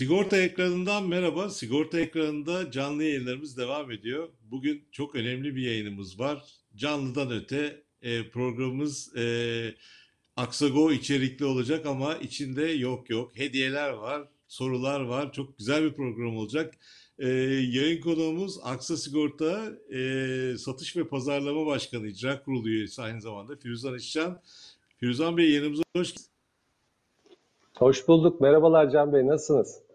Sigorta ekranından merhaba. Sigorta ekranında canlı yayınlarımız devam ediyor. Bugün çok önemli bir yayınımız var. Canlıdan öte e, programımız e, Aksago içerikli olacak ama içinde yok yok. Hediyeler var, sorular var. Çok güzel bir program olacak. E, yayın konuğumuz Aksa Sigorta e, Satış ve Pazarlama Başkanı İcra Kurulu üyesi aynı zamanda Firuzan İşcan. Firuzan Bey yanımıza hoş geldiniz. Hoş bulduk. Merhabalar Can Bey. Nasılsınız?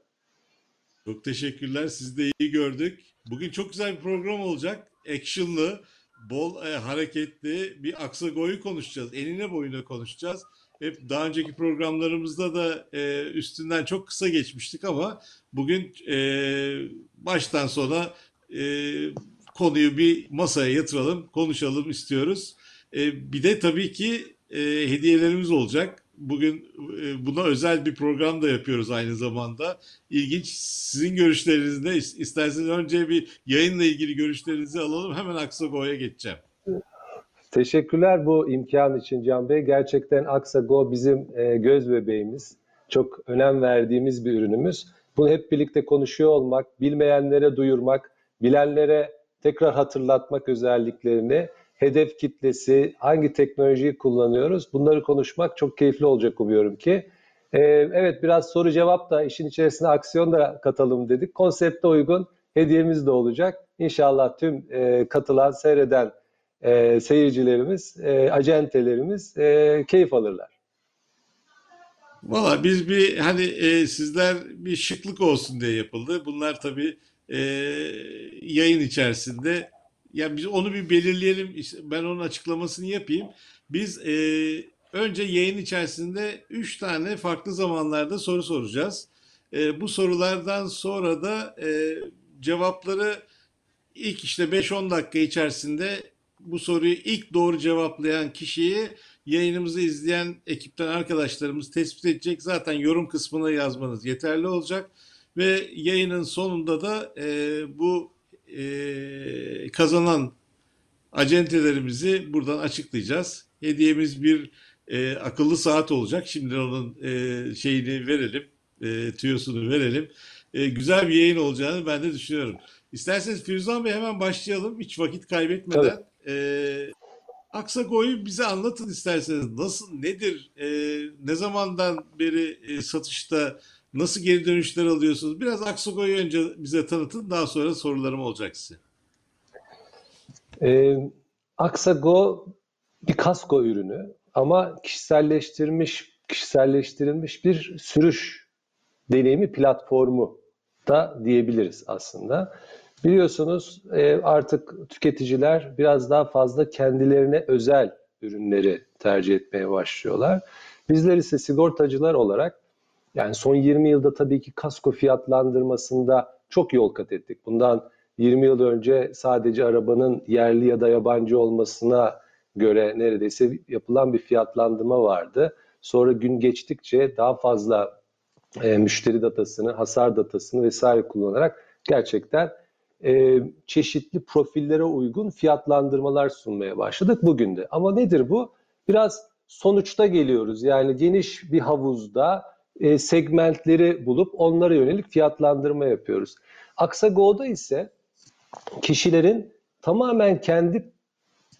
Çok teşekkürler. Sizi de iyi gördük. Bugün çok güzel bir program olacak. Action'lı, bol e, hareketli bir Aksagoy'u konuşacağız. Enine boyuna konuşacağız. Hep daha önceki programlarımızda da e, üstünden çok kısa geçmiştik ama bugün e, baştan sona e, konuyu bir masaya yatıralım, konuşalım istiyoruz. E, bir de tabii ki e, hediyelerimiz olacak. Bugün e, buna özel bir program da yapıyoruz aynı zamanda. İlginç sizin görüşleriniz ne? İsterseniz önce bir yayınla ilgili görüşlerinizi alalım. Hemen Aksago'ya geçeceğim. Teşekkürler bu imkan için Can Bey. Gerçekten Aksago bizim e, göz bebeğimiz. Çok önem verdiğimiz bir ürünümüz. Bunu hep birlikte konuşuyor olmak, bilmeyenlere duyurmak, bilenlere tekrar hatırlatmak özelliklerini, hedef kitlesi, hangi teknolojiyi kullanıyoruz bunları konuşmak çok keyifli olacak umuyorum ki. Ee, evet biraz soru cevap da işin içerisine aksiyon da katalım dedik. Konsepte uygun hediyemiz de olacak. İnşallah tüm e, katılan, seyreden e, seyircilerimiz, e, acentelerimiz e, keyif alırlar. Valla biz bir hani e, sizler bir şıklık olsun diye yapıldı. Bunlar tabii e, yayın içerisinde yani biz onu bir belirleyelim. Ben onun açıklamasını yapayım. Biz e, önce yayın içerisinde 3 tane farklı zamanlarda soru soracağız. E, bu sorulardan sonra da e, cevapları ilk işte 5-10 dakika içerisinde bu soruyu ilk doğru cevaplayan kişiyi yayınımızı izleyen ekipten arkadaşlarımız tespit edecek. Zaten yorum kısmına yazmanız yeterli olacak. Ve yayının sonunda da e, bu e, kazanan acentelerimizi buradan açıklayacağız. Hediyemiz bir e, akıllı saat olacak. Şimdi onun e, şeyini verelim, e, tüyosunu verelim. E, güzel bir yayın olacağını ben de düşünüyorum. İsterseniz Firuzan Bey hemen başlayalım. Hiç vakit kaybetmeden. E, Aksagoy'u bize anlatın isterseniz. Nasıl, nedir, e, ne zamandan beri e, satışta, nasıl geri dönüşler alıyorsunuz? Biraz Aksagoy'u önce bize tanıtın, daha sonra sorularım olacak size. E, Aksago bir kasko ürünü ama kişiselleştirilmiş kişiselleştirilmiş bir sürüş deneyimi platformu da diyebiliriz aslında. Biliyorsunuz e, artık tüketiciler biraz daha fazla kendilerine özel ürünleri tercih etmeye başlıyorlar. Bizler ise sigortacılar olarak yani son 20 yılda tabii ki kasko fiyatlandırmasında çok yol kat ettik. Bundan 20 yıl önce sadece arabanın yerli ya da yabancı olmasına göre neredeyse yapılan bir fiyatlandırma vardı. Sonra gün geçtikçe daha fazla e, müşteri datasını, hasar datasını vesaire kullanarak gerçekten e, çeşitli profillere uygun fiyatlandırmalar sunmaya başladık bugün de. Ama nedir bu? Biraz sonuçta geliyoruz. Yani geniş bir havuzda e, segmentleri bulup onlara yönelik fiyatlandırma yapıyoruz. Aksago'da ise kişilerin tamamen kendi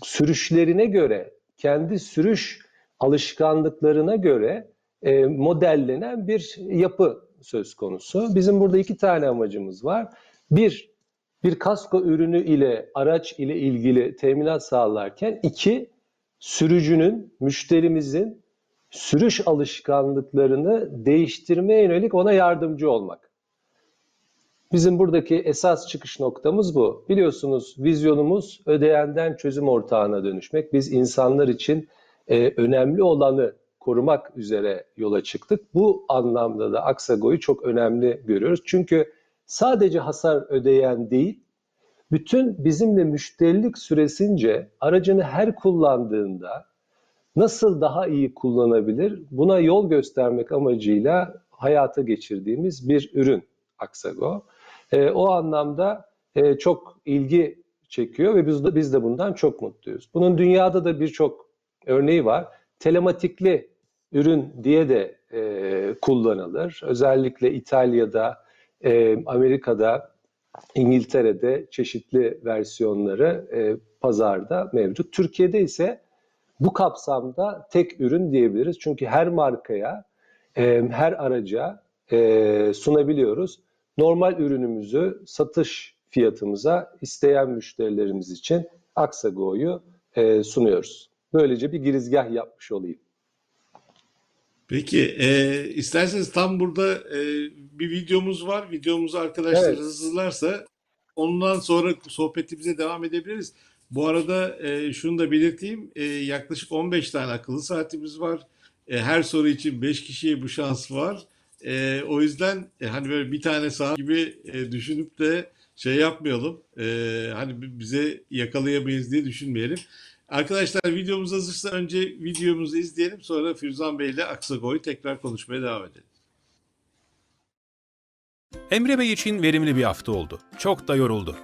sürüşlerine göre, kendi sürüş alışkanlıklarına göre e, modellenen bir yapı söz konusu. Bizim burada iki tane amacımız var. Bir, bir kasko ürünü ile araç ile ilgili teminat sağlarken iki, sürücünün, müşterimizin sürüş alışkanlıklarını değiştirmeye yönelik ona yardımcı olmak. Bizim buradaki esas çıkış noktamız bu. Biliyorsunuz vizyonumuz ödeyenden çözüm ortağına dönüşmek. Biz insanlar için e, önemli olanı korumak üzere yola çıktık. Bu anlamda da Aksago'yu çok önemli görüyoruz. Çünkü sadece hasar ödeyen değil, bütün bizimle müşterilik süresince aracını her kullandığında nasıl daha iyi kullanabilir buna yol göstermek amacıyla hayata geçirdiğimiz bir ürün Aksago. E, o anlamda e, çok ilgi çekiyor ve biz de, biz de bundan çok mutluyuz. Bunun dünyada da birçok örneği var. Telematikli ürün diye de e, kullanılır. Özellikle İtalya'da, e, Amerika'da, İngiltere'de çeşitli versiyonları e, pazarda mevcut. Türkiye'de ise bu kapsamda tek ürün diyebiliriz. Çünkü her markaya, e, her araca e, sunabiliyoruz. Normal ürünümüzü satış fiyatımıza isteyen müşterilerimiz için Aksago'yu e, sunuyoruz. Böylece bir girizgah yapmış olayım. Peki, e, isterseniz tam burada e, bir videomuz var. Videomuzu arkadaşlar Evet. hazırlarsa ondan sonra sohbetimize devam edebiliriz. Bu arada e, şunu da belirteyim. E, yaklaşık 15 tane akıllı saatimiz var. E, her soru için 5 kişiye bu şans var. E, o yüzden e, hani böyle bir tane saat gibi e, düşünüp de şey yapmayalım. E, hani bi- bize yakalayamayız diye düşünmeyelim. Arkadaşlar videomuz hazırsa önce videomuzu izleyelim. Sonra Firuzan Bey ile Aksagoy'u tekrar konuşmaya devam edelim. Emre Bey için verimli bir hafta oldu. Çok da yoruldu.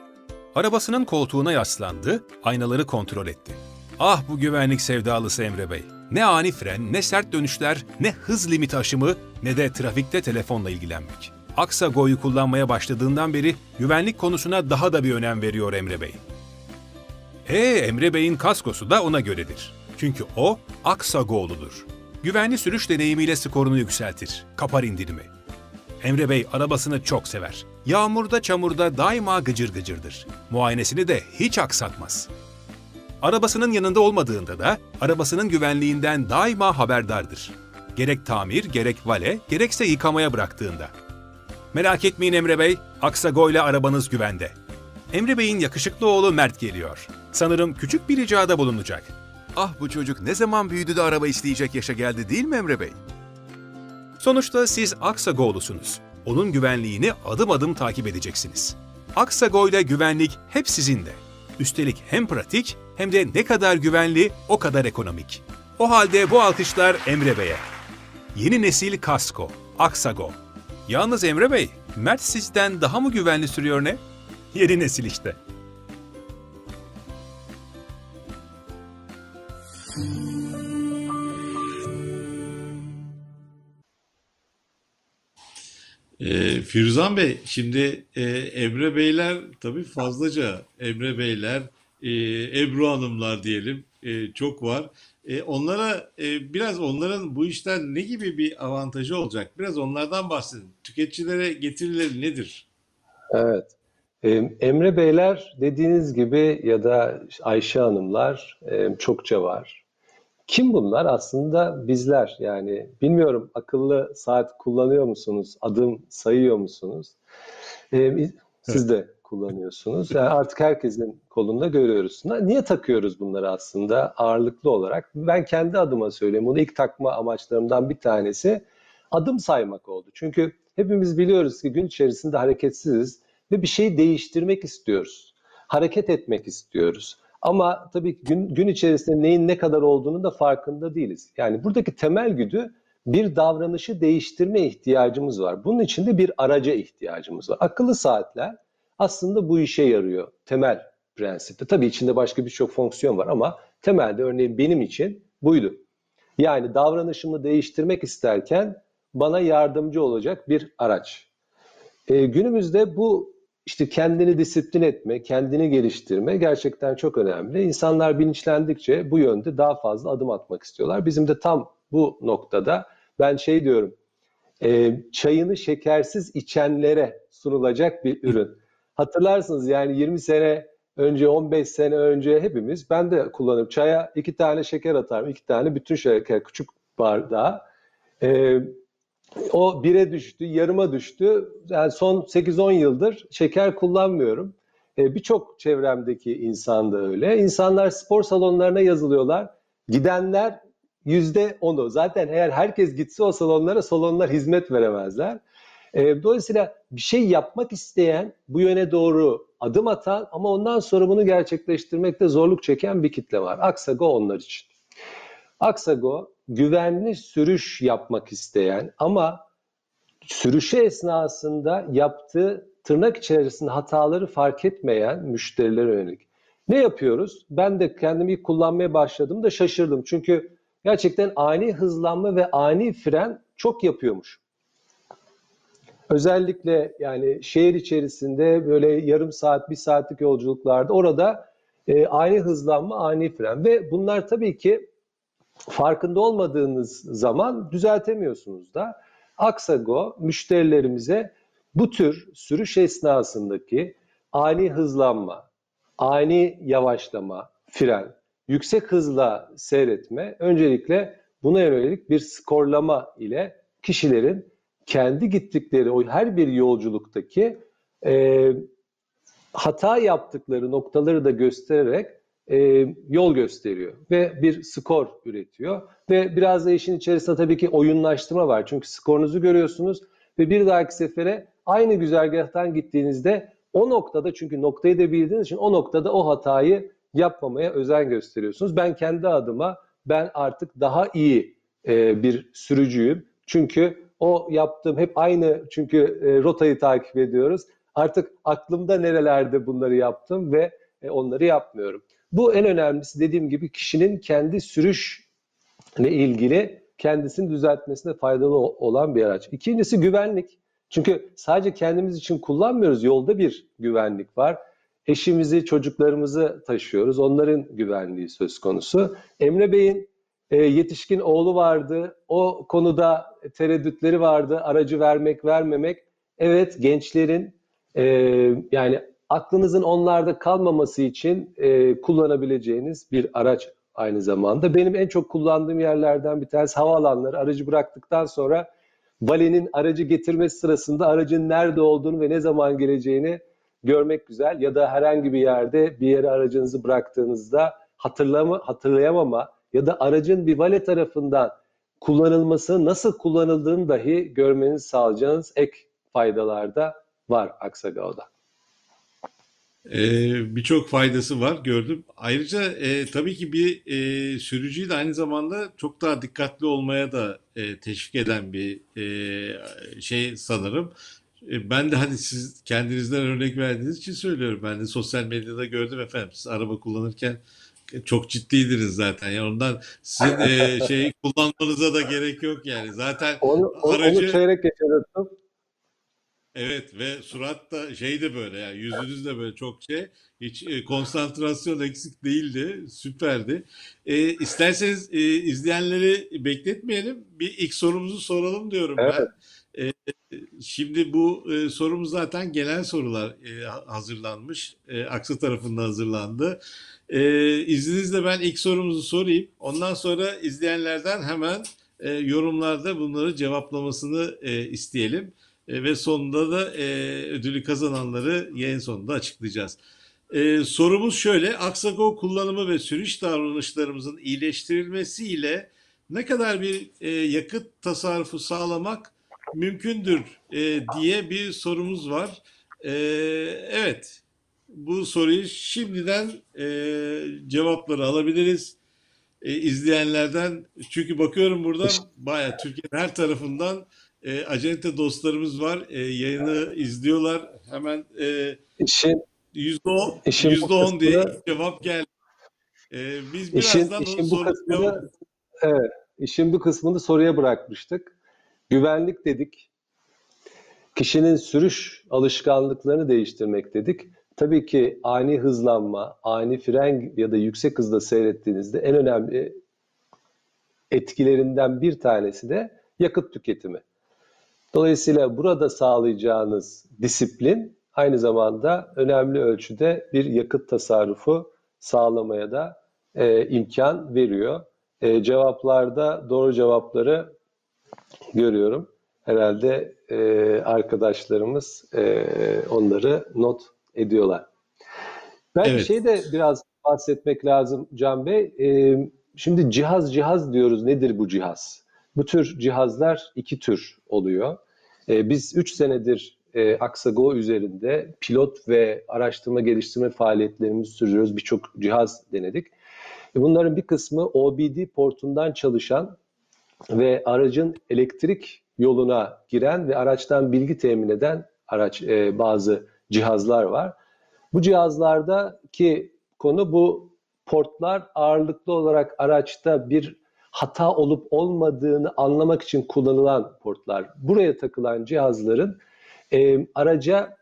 Arabasının koltuğuna yaslandı, aynaları kontrol etti. Ah bu güvenlik sevdalısı Emre Bey. Ne ani fren, ne sert dönüşler, ne hız limiti aşımı, ne de trafikte telefonla ilgilenmek. Aksago'yu kullanmaya başladığından beri güvenlik konusuna daha da bir önem veriyor Emre Bey. E Emre Bey'in kaskosu da ona göredir. Çünkü o Aksago'ludur. Güvenli sürüş deneyimiyle skorunu yükseltir, kapar indirimi. Emre Bey arabasını çok sever. Yağmurda çamurda daima gıcır gıcırdır. Muayenesini de hiç aksatmaz. Arabasının yanında olmadığında da arabasının güvenliğinden daima haberdardır. Gerek tamir, gerek vale, gerekse yıkamaya bıraktığında. Merak etmeyin Emre Bey, Aksago ile arabanız güvende. Emre Bey'in yakışıklı oğlu Mert geliyor. Sanırım küçük bir ricada bulunacak. Ah bu çocuk ne zaman büyüdü de araba isteyecek yaşa geldi değil mi Emre Bey? Sonuçta siz Aksago'lusunuz. Onun güvenliğini adım adım takip edeceksiniz. Aksago ile güvenlik hep sizinde. Üstelik hem pratik hem de ne kadar güvenli o kadar ekonomik. O halde bu alkışlar Emre Bey'e. Yeni nesil kasko, Aksago. Yalnız Emre Bey, Mert sizden daha mı güvenli sürüyor ne? Yeni nesil işte. Ee, Firuzan Bey, şimdi e, Emre Beyler tabii fazlaca Emre Beyler, e, Ebru Hanımlar diyelim e, çok var. E, onlara e, biraz onların bu işten ne gibi bir avantajı olacak? Biraz onlardan bahsedin. Tüketicilere getirileri nedir? Evet. Ee, Emre Beyler dediğiniz gibi ya da Ayşe Hanımlar e, çokça var. Kim bunlar? Aslında bizler. Yani bilmiyorum akıllı saat kullanıyor musunuz? Adım sayıyor musunuz? Ee, siz de kullanıyorsunuz. Yani artık herkesin kolunda görüyoruz. Niye takıyoruz bunları aslında ağırlıklı olarak? Ben kendi adıma söyleyeyim. Bunu ilk takma amaçlarımdan bir tanesi adım saymak oldu. Çünkü hepimiz biliyoruz ki gün içerisinde hareketsiziz ve bir şeyi değiştirmek istiyoruz. Hareket etmek istiyoruz. Ama tabii gün, gün içerisinde neyin ne kadar olduğunu da farkında değiliz. Yani buradaki temel güdü bir davranışı değiştirme ihtiyacımız var. Bunun için de bir araca ihtiyacımız var. Akıllı saatler aslında bu işe yarıyor. Temel prensipte. Tabii içinde başka birçok fonksiyon var ama temelde örneğin benim için buydu. Yani davranışımı değiştirmek isterken bana yardımcı olacak bir araç. E, günümüzde bu işte kendini disiplin etme, kendini geliştirme gerçekten çok önemli. İnsanlar bilinçlendikçe bu yönde daha fazla adım atmak istiyorlar. Bizim de tam bu noktada ben şey diyorum, e, çayını şekersiz içenlere sunulacak bir ürün. Hatırlarsınız yani 20 sene önce, 15 sene önce hepimiz, ben de kullanıp çaya iki tane şeker atarım, iki tane bütün şeker, küçük bardağa. E, o bire düştü, yarıma düştü. Yani son 8-10 yıldır şeker kullanmıyorum. E, Birçok çevremdeki insan da öyle. İnsanlar spor salonlarına yazılıyorlar. Gidenler yüzde onu. Zaten eğer herkes gitse o salonlara salonlar hizmet veremezler. E, dolayısıyla bir şey yapmak isteyen, bu yöne doğru adım atan ama ondan sonra bunu gerçekleştirmekte zorluk çeken bir kitle var. Aksago onlar için. Aksago güvenli sürüş yapmak isteyen ama sürüşü esnasında yaptığı tırnak içerisinde hataları fark etmeyen müşterilere yönelik. Ne yapıyoruz? Ben de kendimi kullanmaya başladığımda şaşırdım. Çünkü gerçekten ani hızlanma ve ani fren çok yapıyormuş. Özellikle yani şehir içerisinde böyle yarım saat, bir saatlik yolculuklarda orada e, ani hızlanma, ani fren ve bunlar tabii ki farkında olmadığınız zaman düzeltemiyorsunuz da. Aksago müşterilerimize bu tür sürüş esnasındaki ani hızlanma, ani yavaşlama, fren, yüksek hızla seyretme öncelikle buna yönelik bir skorlama ile kişilerin kendi gittikleri o her bir yolculuktaki e, hata yaptıkları noktaları da göstererek e, yol gösteriyor ve bir skor üretiyor ve biraz da işin içerisinde tabii ki oyunlaştırma var çünkü skorunuzu görüyorsunuz ve bir dahaki sefere aynı güzergahtan gittiğinizde o noktada çünkü noktayı da bildiğiniz için o noktada o hatayı yapmamaya özen gösteriyorsunuz. Ben kendi adıma ben artık daha iyi e, bir sürücüyüm. Çünkü o yaptığım hep aynı çünkü e, rotayı takip ediyoruz. Artık aklımda nerelerde bunları yaptım ve e, onları yapmıyorum. Bu en önemlisi dediğim gibi kişinin kendi sürüş ile ilgili kendisini düzeltmesine faydalı olan bir araç. İkincisi güvenlik. Çünkü sadece kendimiz için kullanmıyoruz. Yolda bir güvenlik var. Eşimizi, çocuklarımızı taşıyoruz. Onların güvenliği söz konusu. Emre Bey'in e, yetişkin oğlu vardı. O konuda tereddütleri vardı. Aracı vermek, vermemek. Evet, gençlerin e, yani aklınızın onlarda kalmaması için e, kullanabileceğiniz bir araç aynı zamanda. Benim en çok kullandığım yerlerden bir tanesi havaalanları. Aracı bıraktıktan sonra valenin aracı getirmesi sırasında aracın nerede olduğunu ve ne zaman geleceğini görmek güzel. Ya da herhangi bir yerde bir yere aracınızı bıraktığınızda hatırlama, hatırlayamama ya da aracın bir vale tarafından kullanılması nasıl kullanıldığını dahi görmenizi sağlayacağınız ek faydalar da var Aksagau'da. Ee, birçok faydası var gördüm. Ayrıca e, tabii ki bir e, sürücüyü de aynı zamanda çok daha dikkatli olmaya da e, teşvik eden bir e, şey sanırım. E, ben de hani siz kendinizden örnek verdiğiniz için söylüyorum. Ben de sosyal medyada gördüm efendim. Siz araba kullanırken çok ciddiydiniz zaten. Yani ondan sizin e, şey kullanmanıza da gerek yok yani. Zaten Onu, onu, Aracı- onu çeyrek yaşadım. Evet ve surat da şey de böyle yani yüzünüz de böyle çok şey hiç e, konsantrasyon eksik değildi süperdi. E, isterseniz e, izleyenleri bekletmeyelim bir ilk sorumuzu soralım diyorum ben. Evet. E, şimdi bu e, sorumuz zaten gelen sorular e, ha- hazırlanmış e, Aksa tarafından hazırlandı. E, izninizle ben ilk sorumuzu sorayım ondan sonra izleyenlerden hemen e, yorumlarda bunları cevaplamasını e, isteyelim. E, ve sonunda da e, ödülü kazananları yayın sonunda açıklayacağız. E, sorumuz şöyle, Aksago kullanımı ve sürüş davranışlarımızın iyileştirilmesiyle ne kadar bir e, yakıt tasarrufu sağlamak mümkündür e, diye bir sorumuz var. E, evet, bu soruyu şimdiden e, cevapları alabiliriz e, izleyenlerden. Çünkü bakıyorum burada bayağı Türkiye'nin her tarafından e, acente dostlarımız var. E, yayını izliyorlar. Hemen e, İşin, yüzde on, İşin bu yüzde on diye kısmını- cevap geldi. E, biz işin, birazdan işin o bu kısmını evet, işin bu kısmını soruya bırakmıştık. Güvenlik dedik. Kişinin sürüş alışkanlıklarını değiştirmek dedik. Tabii ki ani hızlanma, ani fren ya da yüksek hızda seyrettiğinizde en önemli etkilerinden bir tanesi de yakıt tüketimi. Dolayısıyla burada sağlayacağınız disiplin aynı zamanda önemli ölçüde bir yakıt tasarrufu sağlamaya da e, imkan veriyor. E, cevaplarda doğru cevapları görüyorum. Herhalde e, arkadaşlarımız e, onları not ediyorlar. Belki Evet. şey de biraz bahsetmek lazım Can Bey. E, şimdi cihaz cihaz diyoruz. Nedir bu cihaz? Bu tür cihazlar iki tür oluyor. E, biz 3 senedir e, Aksago üzerinde pilot ve araştırma geliştirme faaliyetlerimizi sürüyoruz. Birçok cihaz denedik. E, Bunların bir kısmı OBD portundan çalışan ve aracın elektrik yoluna giren ve araçtan bilgi temin eden araç e, bazı cihazlar var. Bu cihazlardaki konu bu portlar ağırlıklı olarak araçta bir hata olup olmadığını anlamak için kullanılan portlar. Buraya takılan cihazların e, araca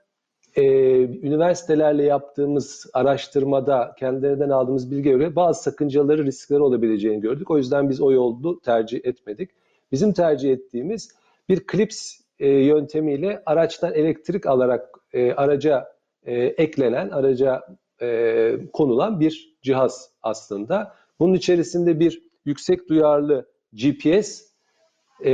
e, üniversitelerle yaptığımız araştırmada kendilerinden aldığımız bilgiye göre bazı sakıncaları, riskleri olabileceğini gördük. O yüzden biz o yolu tercih etmedik. Bizim tercih ettiğimiz bir klips e, yöntemiyle araçtan elektrik alarak e, araca e, eklenen, araca e, konulan bir cihaz aslında. Bunun içerisinde bir yüksek duyarlı GPS e,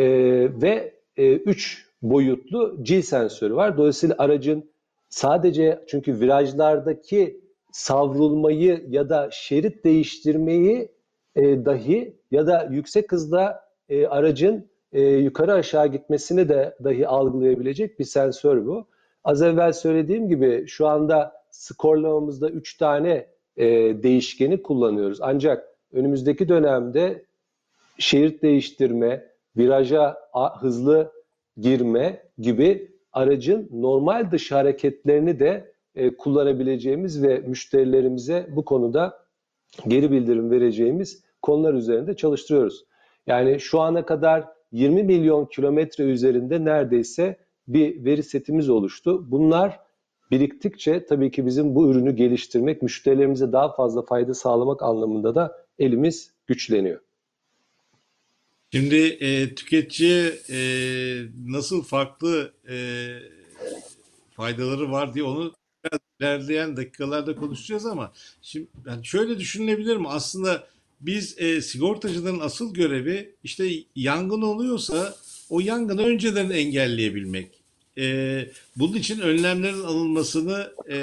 ve 3 boyutlu G sensörü var. Dolayısıyla aracın sadece çünkü virajlardaki savrulmayı ya da şerit değiştirmeyi e, dahi ya da yüksek hızda e, aracın e, yukarı aşağı gitmesini de dahi algılayabilecek bir sensör bu. Az evvel söylediğim gibi şu anda skorlamamızda 3 tane e, değişkeni kullanıyoruz. Ancak önümüzdeki dönemde şerit değiştirme, viraja hızlı girme gibi aracın normal dış hareketlerini de e, kullanabileceğimiz ve müşterilerimize bu konuda geri bildirim vereceğimiz konular üzerinde çalıştırıyoruz. Yani şu ana kadar 20 milyon kilometre üzerinde neredeyse bir veri setimiz oluştu. Bunlar biriktikçe tabii ki bizim bu ürünü geliştirmek, müşterilerimize daha fazla fayda sağlamak anlamında da elimiz güçleniyor. Şimdi e, tüketiciye e, nasıl farklı e, faydaları var diye onu biraz ilerleyen dakikalarda konuşacağız ama şimdi yani şöyle düşünülebilir mi? Aslında biz e, sigortacıların asıl görevi işte yangın oluyorsa o yangını önceden engelleyebilmek. E, bunun için önlemlerin alınmasını e,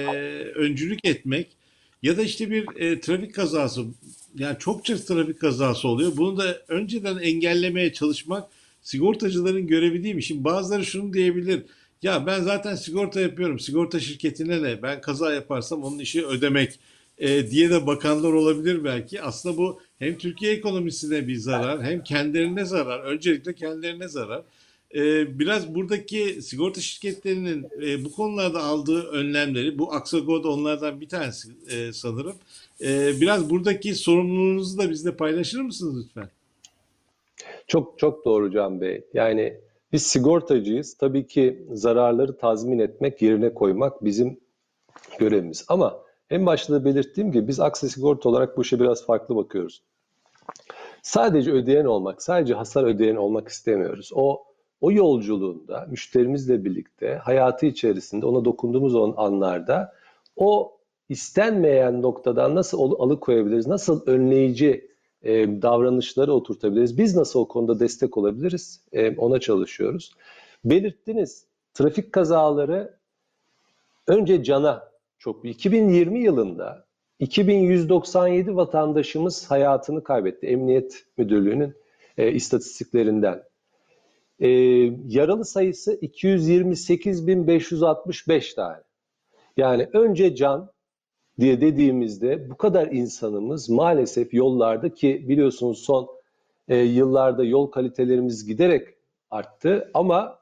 öncülük etmek ya da işte bir e, trafik kazası yani çokça trafik kazası oluyor. Bunu da önceden engellemeye çalışmak sigortacıların görevi değil mi? Şimdi bazıları şunu diyebilir. Ya ben zaten sigorta yapıyorum. Sigorta şirketine ne? Ben kaza yaparsam onun işi ödemek e, diye de bakanlar olabilir belki. Aslında bu hem Türkiye ekonomisine bir zarar hem kendilerine zarar. Öncelikle kendilerine zarar. E, biraz buradaki sigorta şirketlerinin e, bu konularda aldığı önlemleri, bu Aksago da onlardan bir tanesi e, sanırım. E, biraz buradaki sorumluluğunuzu da bizle paylaşır mısınız lütfen? Çok çok doğru Can Bey. Yani biz sigortacıyız. Tabii ki zararları tazmin etmek, yerine koymak bizim görevimiz. Ama en başta da belirttiğim gibi biz Aksa Sigorta olarak bu işe biraz farklı bakıyoruz. Sadece ödeyen olmak, sadece hasar ödeyen olmak istemiyoruz. O o yolculuğunda müşterimizle birlikte hayatı içerisinde ona dokunduğumuz anlarda o istenmeyen noktadan nasıl alıkoyabiliriz, nasıl önleyici e, davranışları oturtabiliriz, biz nasıl o konuda destek olabiliriz e, ona çalışıyoruz. Belirttiniz trafik kazaları önce cana çok büyük. 2020 yılında 2197 vatandaşımız hayatını kaybetti. Emniyet Müdürlüğü'nün e, istatistiklerinden. E, yaralı sayısı 228.565 tane. Yani önce can diye dediğimizde bu kadar insanımız maalesef yollarda ki biliyorsunuz son e, yıllarda yol kalitelerimiz giderek arttı ama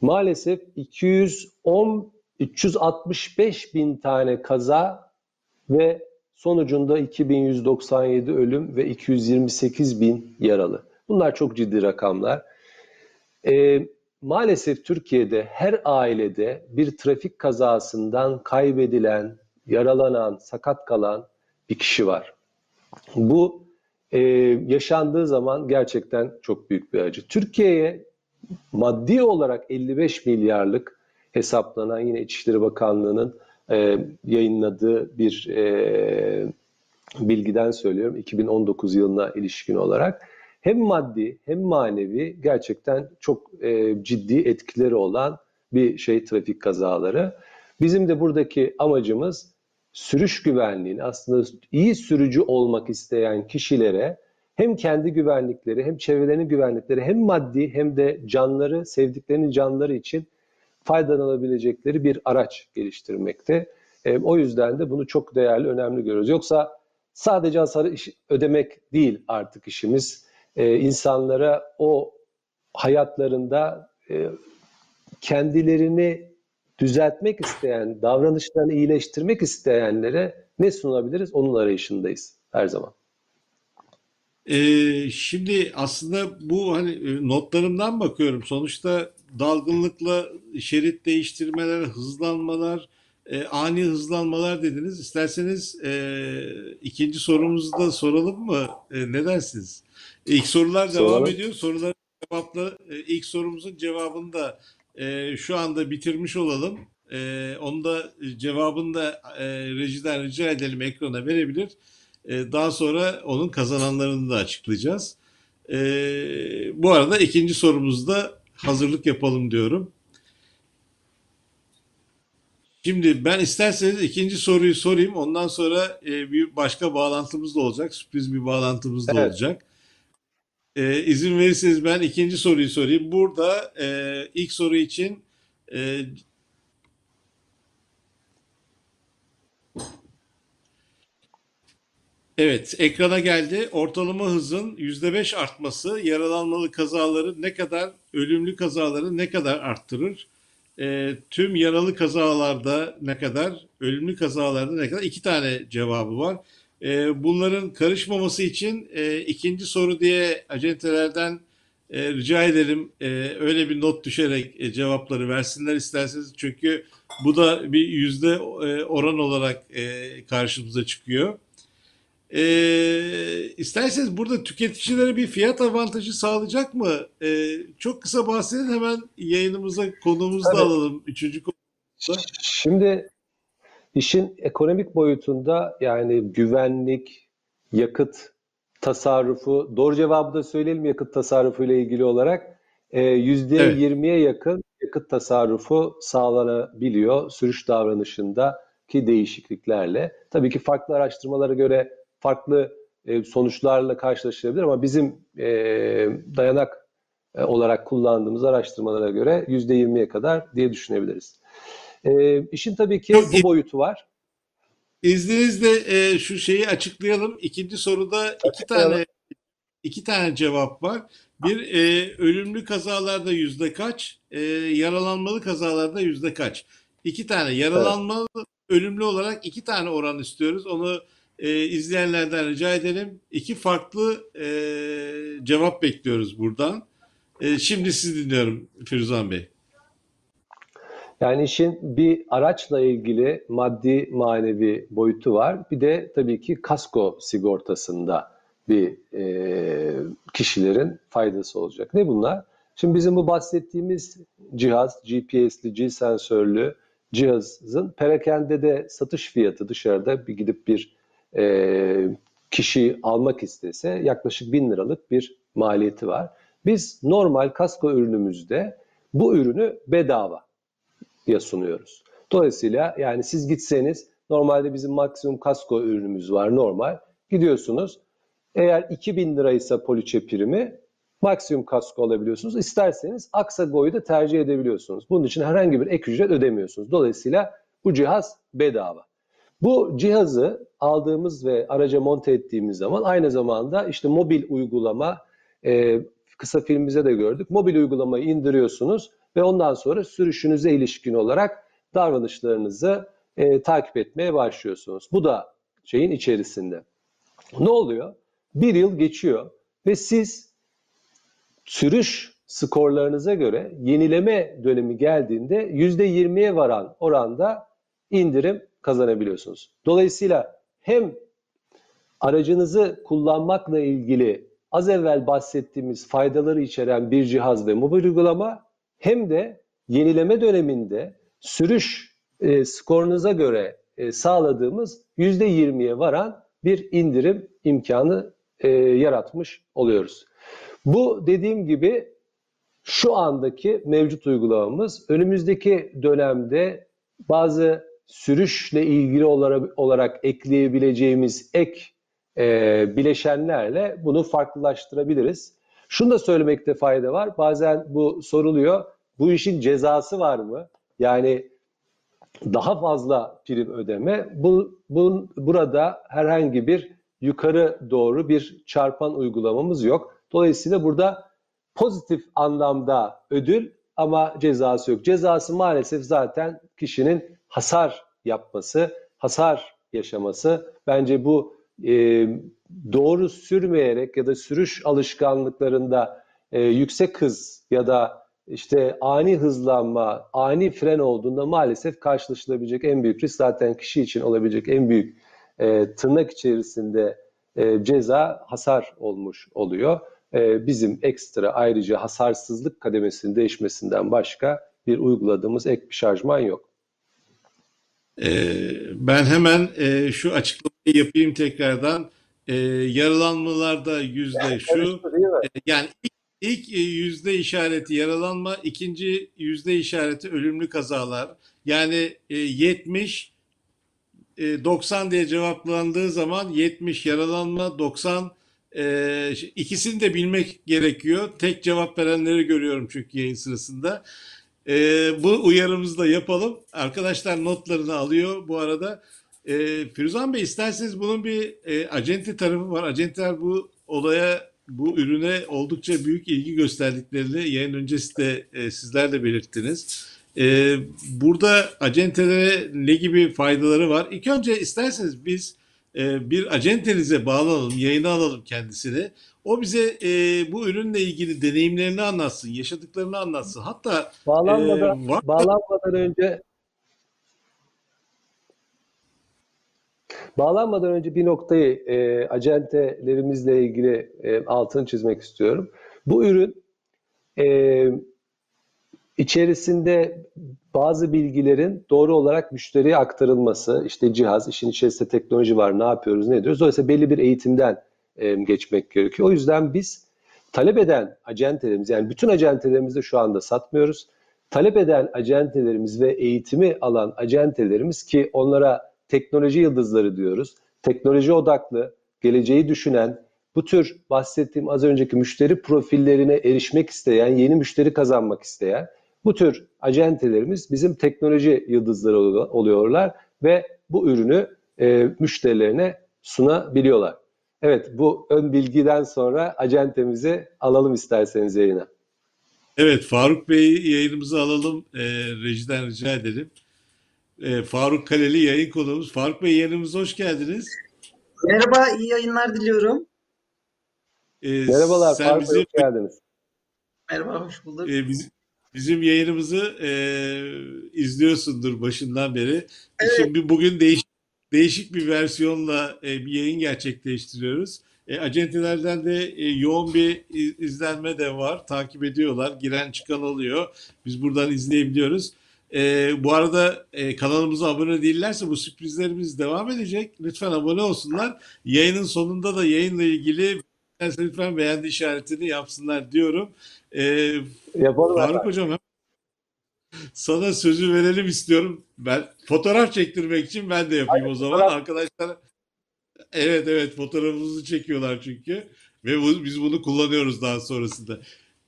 maalesef 210 365 bin tane kaza ve sonucunda 2197 ölüm ve 228 bin yaralı. Bunlar çok ciddi rakamlar. E, maalesef Türkiye'de her ailede bir trafik kazasından kaybedilen, yaralanan, sakat kalan bir kişi var. Bu e, yaşandığı zaman gerçekten çok büyük bir acı. Türkiye'ye maddi olarak 55 milyarlık hesaplanan yine İçişleri Bakanlığı'nın e, yayınladığı bir e, bilgiden söylüyorum 2019 yılına ilişkin olarak hem maddi hem manevi gerçekten çok e, ciddi etkileri olan bir şey trafik kazaları. Bizim de buradaki amacımız sürüş güvenliğini aslında iyi sürücü olmak isteyen kişilere hem kendi güvenlikleri hem çevrelerinin güvenlikleri hem maddi hem de canları, sevdiklerinin canları için faydalanabilecekleri bir araç geliştirmekte. E, o yüzden de bunu çok değerli, önemli görüyoruz. Yoksa sadece hasarı ödemek değil artık işimiz. E, insanlara o hayatlarında e, kendilerini düzeltmek isteyen, davranışlarını iyileştirmek isteyenlere ne sunabiliriz? Onun arayışındayız her zaman. Ee, şimdi aslında bu hani e, notlarımdan bakıyorum. Sonuçta dalgınlıkla şerit değiştirmeler, hızlanmalar, e, ani hızlanmalar dediniz. İsterseniz e, ikinci sorumuzu da soralım mı? E, ne dersiniz? İlk sorular devam Soralım. ediyor. Soruların cevapları, e, ilk sorumuzun cevabını da e, şu anda bitirmiş olalım. E, onu da e, cevabını da e, rejiden rica edelim ekrana verebilir. E, Daha sonra onun kazananlarını da açıklayacağız. E, bu arada ikinci sorumuzda hazırlık yapalım diyorum. Şimdi ben isterseniz ikinci soruyu sorayım. Ondan sonra e, bir başka bağlantımız da olacak. Sürpriz bir bağlantımız da Evet. olacak. E, izin verirseniz ben ikinci soruyu sorayım. Burada e, ilk soru için e, Evet, ekrana geldi. Ortalama hızın %5 artması yaralanmalı kazaları ne kadar, ölümlü kazaları ne kadar arttırır? Ee, tüm yaralı kazalarda ne kadar, ölümlü kazalarda ne kadar? İki tane cevabı var. Ee, bunların karışmaması için e, ikinci soru diye acentelerden e, rica ederim e, öyle bir not düşerek e, cevapları versinler isterseniz. Çünkü bu da bir yüzde e, oran olarak e, karşımıza çıkıyor. Ee, isterseniz burada tüketicilere bir fiyat avantajı sağlayacak mı? Ee, çok kısa bahsedin hemen yayınımıza konuğumuzu da alalım. Üçüncü konu. Şimdi işin ekonomik boyutunda yani güvenlik, yakıt tasarrufu, doğru cevabı da söyleyelim yakıt tasarrufu ile ilgili olarak e, yüzde Evet. %20'ye yakın yakıt tasarrufu sağlanabiliyor sürüş davranışındaki değişikliklerle. Tabii ki farklı araştırmalara göre farklı e, sonuçlarla karşılaşılabilir ama bizim e, dayanak e, olarak kullandığımız araştırmalara göre yüzde 20'ye kadar diye düşünebiliriz. E, işin tabii ki bu boyutu var. İzninizle e, şu şeyi açıklayalım. İkinci soruda iki tane iki tane cevap var. Bir e, ölümlü kazalarda yüzde kaç, e, yaralanmalı kazalarda yüzde kaç? İki tane yaralanmalı, ölümlü olarak iki tane oran istiyoruz. Onu e, izleyenlerden rica edelim. İki farklı e, cevap bekliyoruz buradan. E, şimdi sizi dinliyorum Firuzan Bey. Yani işin bir araçla ilgili maddi manevi boyutu var. Bir de tabii ki kasko sigortasında bir e, kişilerin faydası olacak. Ne bunlar? Şimdi bizim bu bahsettiğimiz cihaz, GPS'li, G sensörlü cihazın perakende de satış fiyatı dışarıda bir gidip bir e, kişi almak istese yaklaşık bin liralık bir maliyeti var. Biz normal kasko ürünümüzde bu ürünü bedava ya sunuyoruz. Dolayısıyla yani siz gitseniz normalde bizim maksimum kasko ürünümüz var normal. Gidiyorsunuz eğer 2000 liraysa poliçe primi maksimum kasko alabiliyorsunuz. İsterseniz Aksago'yu da tercih edebiliyorsunuz. Bunun için herhangi bir ek ücret ödemiyorsunuz. Dolayısıyla bu cihaz bedava. Bu cihazı aldığımız ve araca monte ettiğimiz zaman aynı zamanda işte mobil uygulama e, kısa filmimize de gördük. Mobil uygulamayı indiriyorsunuz ve ondan sonra sürüşünüze ilişkin olarak davranışlarınızı e, takip etmeye başlıyorsunuz. Bu da şeyin içerisinde. Ne oluyor? Bir yıl geçiyor ve siz sürüş skorlarınıza göre yenileme dönemi geldiğinde %20'ye varan oranda indirim kazanabiliyorsunuz. Dolayısıyla hem aracınızı kullanmakla ilgili az evvel bahsettiğimiz faydaları içeren bir cihaz ve mobil uygulama hem de yenileme döneminde sürüş e, skorunuza göre e, sağladığımız %20'ye varan bir indirim imkanı e, yaratmış oluyoruz. Bu dediğim gibi şu andaki mevcut uygulamamız önümüzdeki dönemde bazı sürüşle ilgili olarak, olarak ekleyebileceğimiz ek e, bileşenlerle bunu farklılaştırabiliriz. Şunu da söylemekte fayda var. Bazen bu soruluyor. Bu işin cezası var mı? Yani daha fazla prim ödeme. Bu, bunun, burada herhangi bir yukarı doğru bir çarpan uygulamamız yok. Dolayısıyla burada pozitif anlamda ödül ama cezası yok. Cezası maalesef zaten kişinin hasar yapması, hasar yaşaması. Bence bu e, doğru sürmeyerek ya da sürüş alışkanlıklarında e, yüksek hız ya da işte ani hızlanma, ani fren olduğunda maalesef karşılaşılabilecek en büyük risk zaten kişi için olabilecek en büyük e, tırnak içerisinde e, ceza hasar olmuş oluyor. E, bizim ekstra ayrıca hasarsızlık kademesinin değişmesinden başka bir uyguladığımız ek bir şarjman yok. Ee, ben hemen e, şu açıklamayı yapayım tekrardan. Ee, yaralanmalarda yüzde şu, Karıştı değil mi? e, yani ilk, e, yüzde işareti yaralanma, ikinci yüzde işareti ölümlü kazalar. Yani e, 70, e, 90 diye cevaplandığı zaman 70 yaralanma, 90 e, ikisini de bilmek gerekiyor. Tek cevap verenleri görüyorum çünkü yayın sırasında. Ee, bu uyarımızı da yapalım. Arkadaşlar notlarını alıyor bu arada. Ee, Firuzan Bey isterseniz bunun bir e, acente tarafı var. Acenteler bu olaya, bu ürüne oldukça büyük ilgi gösterdiklerini yayın öncesi de e, sizler de belirttiniz. Ee, burada acentelere ne gibi faydaları var? İlk önce isterseniz biz e, bir acentenize bağlanalım, yayına alalım kendisini. O bize e, bu ürünle ilgili deneyimlerini anlatsın, yaşadıklarını anlatsın. Hatta Bağlanmadan, Ee, var- bağlanmadan önce bağlanmadan önce bir noktayı e, acentelerimizle ilgili e, altını çizmek istiyorum. Bu ürün e, içerisinde bazı bilgilerin doğru olarak müşteriye aktarılması, işte cihaz, işin içerisinde teknoloji var, ne yapıyoruz, ne ediyoruz. Dolayısıyla belli bir eğitimden e, geçmek gerekiyor. O yüzden biz talep eden acentelerimiz, yani bütün acentelerimizi şu anda satmıyoruz. Talep eden acentelerimiz ve eğitimi alan acentelerimiz ki onlara teknoloji yıldızları diyoruz. Teknoloji odaklı, geleceği düşünen, bu tür bahsettiğim az önceki müşteri profillerine erişmek isteyen, yeni müşteri kazanmak isteyen bu tür acentelerimiz bizim teknoloji yıldızları olu- oluyorlar ve bu ürünü e, müşterilerine sunabiliyorlar. Evet, bu ön bilgiden sonra acentemizi alalım isterseniz yayına. evet Faruk Bey'i yayınımıza alalım. E, rejiden rica edelim. E, Faruk Kaleli yayın konuğumuz. Faruk Bey yayınımıza hoş geldiniz. Merhaba, iyi yayınlar diliyorum. E, Merhabalar, Faruk Bey, bizim, hoş geldiniz. Merhaba, hoş bulduk. e, biz- bizim yayınımızı e, izliyorsundur başından beri. Evet. Şimdi bugün değişik değişik bir versiyonla e, bir yayın gerçekleştiriyoruz. E, acentelerden de e, yoğun bir iz- izlenme de var. Takip ediyorlar. Giren çıkan oluyor. Biz buradan izleyebiliyoruz. E, bu arada e, kanalımıza abone değillerse bu sürprizlerimiz devam edecek. Lütfen abone olsunlar. Yayının sonunda da yayınla ilgili lütfen beğendi işaretini yapsınlar diyorum. E, Yapalım Faruk efendim. Hocam sana sözü verelim istiyorum. Ben fotoğraf çektirmek için ben de yapayım o zaman. fotoğraf- Arkadaşlar evet evet fotoğrafımızı çekiyorlar çünkü ve bu- biz bunu kullanıyoruz daha sonrasında.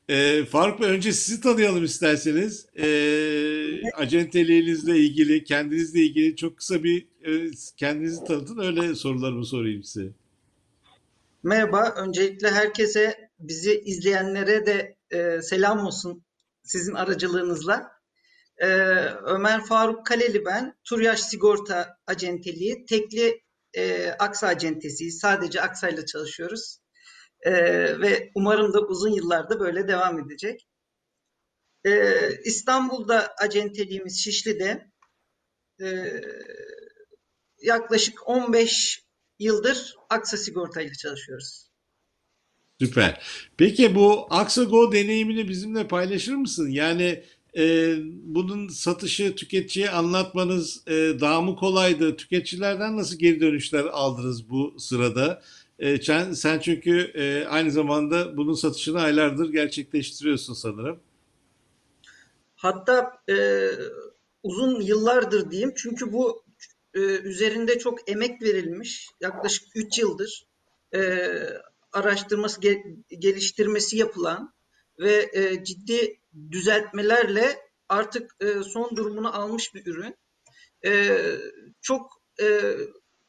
Ee, Faruk Bey önce sizi tanıyalım isterseniz. Ee, acenteliğinizle ilgili, kendinizle ilgili çok kısa bir e, kendinizi tanıtın öyle sorularımı sorayım size. Merhaba, öncelikle herkese, bizi izleyenlere de e, selam olsun sizin aracılığınızla. E, Ömer Faruk Kaleli ben, Turyaş Sigorta Acenteliği, tekli e, Aksa Acentesiyiz. Sadece Aksa'yla çalışıyoruz. E, ve umarım da uzun yıllarda böyle devam edecek. E, İstanbul'da acenteliğimiz Şişli'de. E, yaklaşık 15 yıldır Aksa Sigorta ile çalışıyoruz. Süper. Peki bu Aksago deneyimini bizimle paylaşır mısın? Yani e, bunun satışı tüketiciye anlatmanız e, daha mı kolaydı? Tüketicilerden nasıl geri dönüşler aldınız bu sırada? E, sen, sen çünkü e, aynı zamanda bunun satışını aylardır gerçekleştiriyorsun sanırım. Hatta e, uzun yıllardır diyeyim çünkü bu e, üzerinde çok emek verilmiş yaklaşık 3 yıldır e, araştırması ge- geliştirmesi yapılan ve e, ciddi düzeltmelerle artık son durumunu almış bir ürün. Çok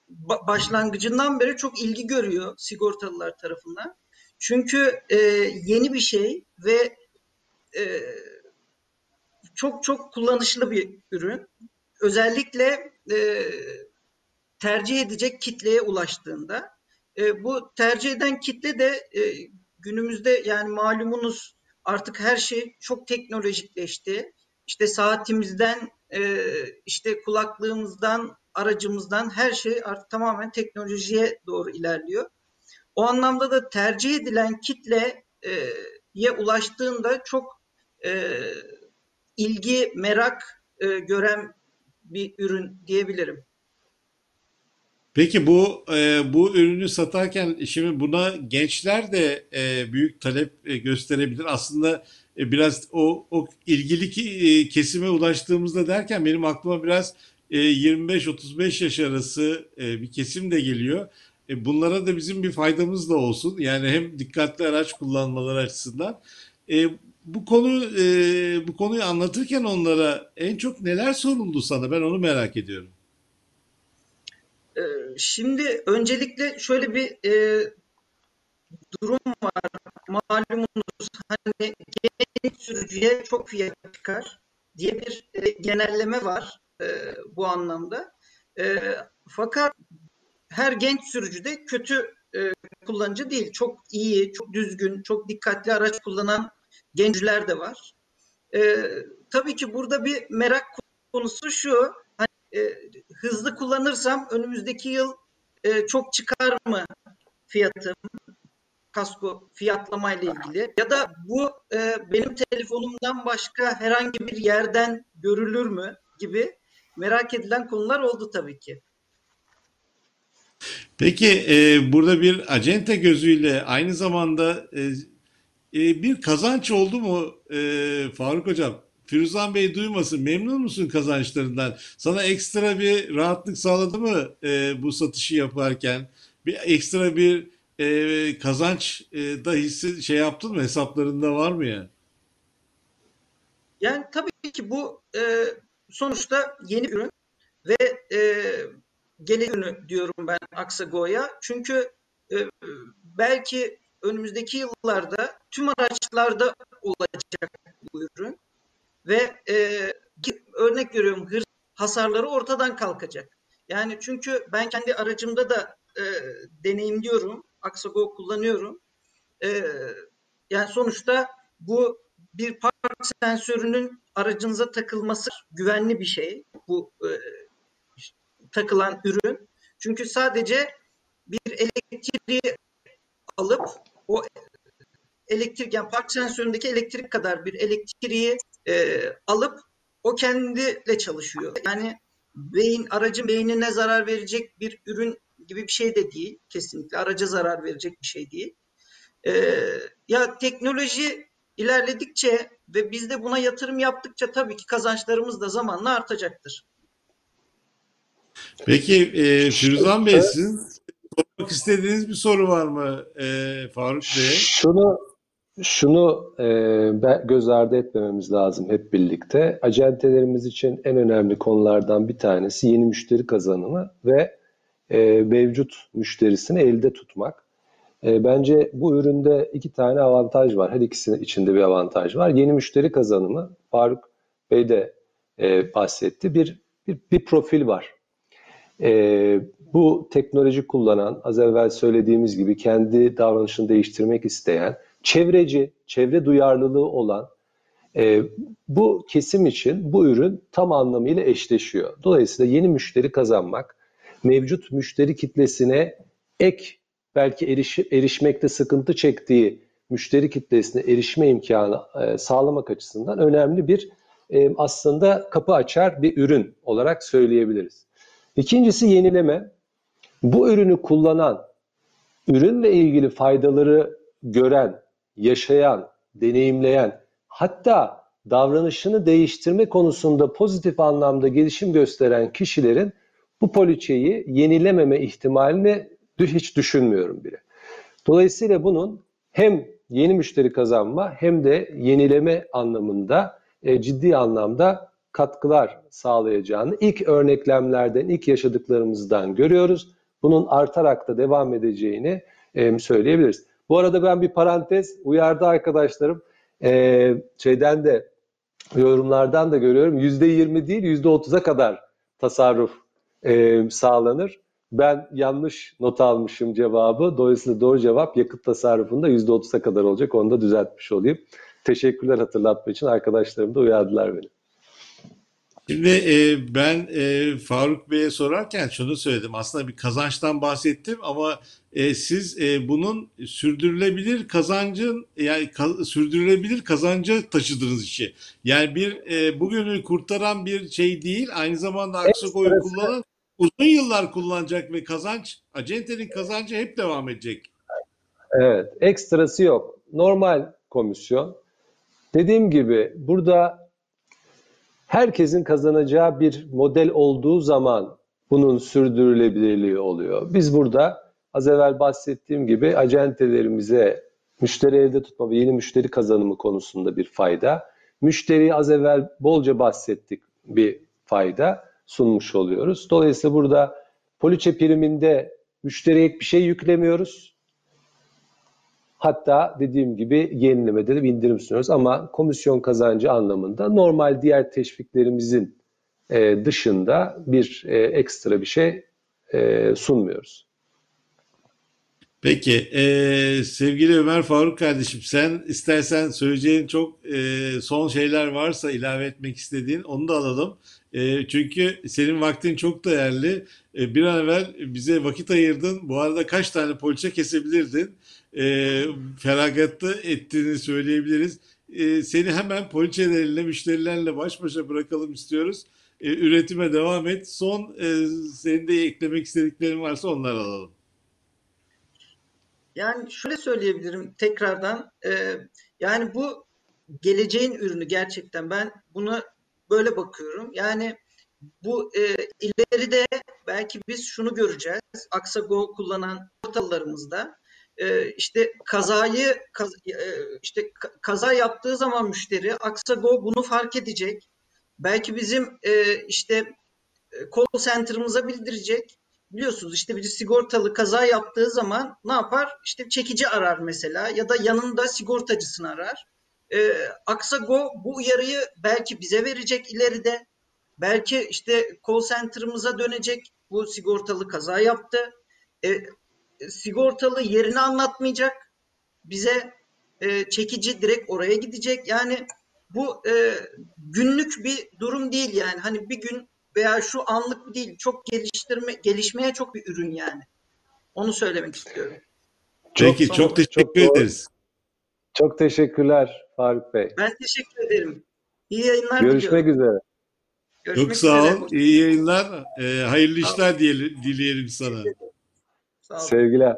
ba- başlangıcından beri çok ilgi görüyor sigortalılar tarafından. Çünkü yeni bir şey ve çok çok kullanışlı bir ürün. Özellikle e, tercih edecek kitleye ulaştığında E, bu tercih eden kitle de e, günümüzde yani malumunuz artık her şey çok teknolojikleşti. İşte saatimizden, e, işte kulaklığımızdan, aracımızdan her şey artık tamamen teknolojiye doğru ilerliyor. O anlamda da tercih edilen kitleye ulaştığında çok e, ilgi, merak e, gören bir ürün diyebilirim. Peki bu e, bu ürünü satarken şimdi buna gençler de e, büyük talep e, gösterebilir. Aslında e, biraz o o ilgili ki, e, kesime ulaştığımızda derken benim aklıma biraz e, 25-35 yaş arası e, bir kesim de geliyor. E, bunlara da bizim bir faydamız da olsun. Yani hem dikkatli araç kullanmaları açısından. E, bu konu e, bu konuyu anlatırken onlara en çok neler soruldu sana? Ben onu merak ediyorum. Ee, Şimdi öncelikle şöyle bir e, durum var. Malumunuz hani genç sürücüye çok fiyat çıkar diye bir e, genelleme var e, bu anlamda. E, fakat her genç sürücü de kötü e, kullanıcı değil. Çok iyi, çok düzgün, çok dikkatli araç kullanan gençler de var. E, tabii ki burada bir merak konusu şu. Hani e, hızlı kullanırsam önümüzdeki yıl e, çok çıkar mı fiyatım? Kasko fiyatlama ile ilgili ya da bu e, benim telefonumdan başka herhangi bir yerden görülür mü gibi merak edilen konular oldu tabii ki. Peki e, burada bir acente gözüyle aynı zamanda e, e, bir kazanç oldu mu e, Faruk Hocam? Firuzan Bey duymasın. Memnun musun kazançlarından? Sana ekstra bir rahatlık sağladı mı e, bu satışı yaparken? Bir ekstra bir e, kazanç e, da hissi şey yaptın mı? Hesaplarında var mı ya? Yani tabii ki bu e, sonuçta yeni ürün ve e, gelecek ürünü diyorum ben Aksago'ya. Çünkü e, belki önümüzdeki yıllarda tüm araçlarda olacak bu ürün ve e, örnek veriyorum hırs hasarları ortadan kalkacak. Yani çünkü ben kendi aracımda da e, deneyimliyorum. Aksago kullanıyorum. E, yani sonuçta bu bir park sensörünün aracınıza takılması güvenli bir şey. Bu e, takılan ürün. Çünkü sadece bir elektriği alıp o elektrik yani park sensöründeki elektrik kadar bir elektriği e, alıp o kendiyle çalışıyor. Yani beyin aracın beynine zarar verecek bir ürün gibi bir şey de değil. Kesinlikle araca zarar verecek bir şey değil. E, ya teknoloji ilerledikçe ve biz de buna yatırım yaptıkça tabii ki kazançlarımız da zamanla artacaktır. Peki e, Firuzan Bey sizin sormak istediğiniz bir soru var mı e, Faruk Bey'e? Şunu şunu e, göz ardı etmememiz lazım hep birlikte. Acentelerimiz için en önemli konulardan bir tanesi yeni müşteri kazanımı ve e, mevcut müşterisini elde tutmak. E, bence bu üründe iki tane avantaj var. Her ikisinin içinde bir avantaj var. Yeni müşteri kazanımı, Faruk Bey de e, bahsetti. Bir, bir, bir profil var. Ee, bu teknoloji kullanan, az evvel söylediğimiz gibi kendi davranışını değiştirmek isteyen, çevreci, çevre duyarlılığı olan e, bu kesim için bu ürün tam anlamıyla eşleşiyor. Dolayısıyla yeni müşteri kazanmak, mevcut müşteri kitlesine ek belki eriş, erişmekte sıkıntı çektiği müşteri kitlesine erişme imkanı e, sağlamak açısından önemli bir e, aslında kapı açar bir ürün olarak söyleyebiliriz. İkincisi yenileme. Bu ürünü kullanan, ürünle ilgili faydaları gören, yaşayan, deneyimleyen, hatta davranışını değiştirme konusunda pozitif anlamda gelişim gösteren kişilerin bu poliçeyi yenilememe ihtimalini hiç düşünmüyorum bile. Dolayısıyla bunun hem yeni müşteri kazanma hem de yenileme anlamında e, ciddi anlamda katkılar sağlayacağını ilk örneklemlerden, ilk yaşadıklarımızdan görüyoruz. Bunun artarak da devam edeceğini söyleyebiliriz. Bu arada ben bir parantez uyardı arkadaşlarım. E, şeyden de yorumlardan da görüyorum. %20 değil %30'a kadar tasarruf e, sağlanır. ben yanlış not almışım cevabı. Dolayısıyla doğru cevap yakıt tasarrufunda %30'a kadar olacak. Onu da düzeltmiş olayım. Teşekkürler hatırlatma için. Arkadaşlarım da uyardılar beni. Şimdi e, ben e, Faruk Bey'e sorarken şunu söyledim. Aslında bir kazançtan bahsettim ama e, siz e, bunun sürdürülebilir kazancın yani ka- sürdürülebilir kazanca taşıdınız işi. Yani bir e, bugünü kurtaran bir şey değil, aynı zamanda Aksakoy'u Ekstrası- kullanan uzun yıllar kullanacak ve kazanç, acentenin kazancı hep devam edecek. Evet, ekstrası yok. Normal komisyon. Dediğim gibi burada herkesin kazanacağı bir model olduğu zaman bunun sürdürülebilirliği oluyor. Biz burada az evvel bahsettiğim gibi acentelerimize müşteri elde tutma ve yeni müşteri kazanımı konusunda bir fayda, müşteriyi az evvel bolca bahsettik bir fayda sunmuş oluyoruz. Dolayısıyla burada poliçe priminde müşteriye bir şey yüklemiyoruz. Hatta dediğim gibi yenilemede de indirim sunuyoruz ama komisyon kazancı anlamında normal diğer teşviklerimizin e, dışında bir e, ekstra bir şey e, sunmuyoruz. Peki, eee, sevgili Ömer Faruk kardeşim, sen istersen söyleyeceğin çok eee, son şeyler varsa ilave etmek istediğin onu da alalım. Eee, çünkü senin vaktin çok değerli. Eee, bir an evvel bize vakit ayırdın. Bu arada kaç tane poliçe kesebilirdin? Eee feragatlı ettiğini söyleyebiliriz. Eee, seni hemen poliçelerinle, müşterilerle baş başa bırakalım istiyoruz. Eee, üretime devam et. Son eee, senin de eklemek istediklerin varsa onları alalım. Yani şöyle söyleyebilirim tekrardan. e, yani bu geleceğin ürünü gerçekten. Ben buna böyle bakıyorum. Yani bu e, ileride belki biz şunu göreceğiz. Aksago kullanan portallarımızda e, işte kazayı kaz- e, işte ka- kaza yaptığı zaman müşteri Aksago bunu fark edecek. Belki bizim e, işte e, call center'ımıza bildirecek. Biliyorsunuz işte bir sigortalı kaza yaptığı zaman ne yapar? İşte çekici arar mesela ya da yanında sigortacısını arar. Ee, Aksago bu uyarıyı belki bize verecek ileride. Belki işte call center'ımıza dönecek. Bu sigortalı kaza yaptı. Ee, sigortalı yerini anlatmayacak. Bize e, çekici direkt oraya gidecek. Yani bu e, günlük bir durum değil yani. Hani bir gün veya şu anlık bir değil. Çok geliştirme gelişmeye çok bir ürün yani. Onu söylemek istiyorum. Peki, Çok- çok teşekkür çok doğru. ederiz. Çok teşekkürler Faruk Bey. Ben teşekkür ederim. İyi yayınlar Görüşmek diliyorum. üzere. Görüşmek Çok sağ üzere. ol. İyi yayınlar. Ee, hayırlı işler diyelim, dileyelim sana. Sağ olun. Sevgiler.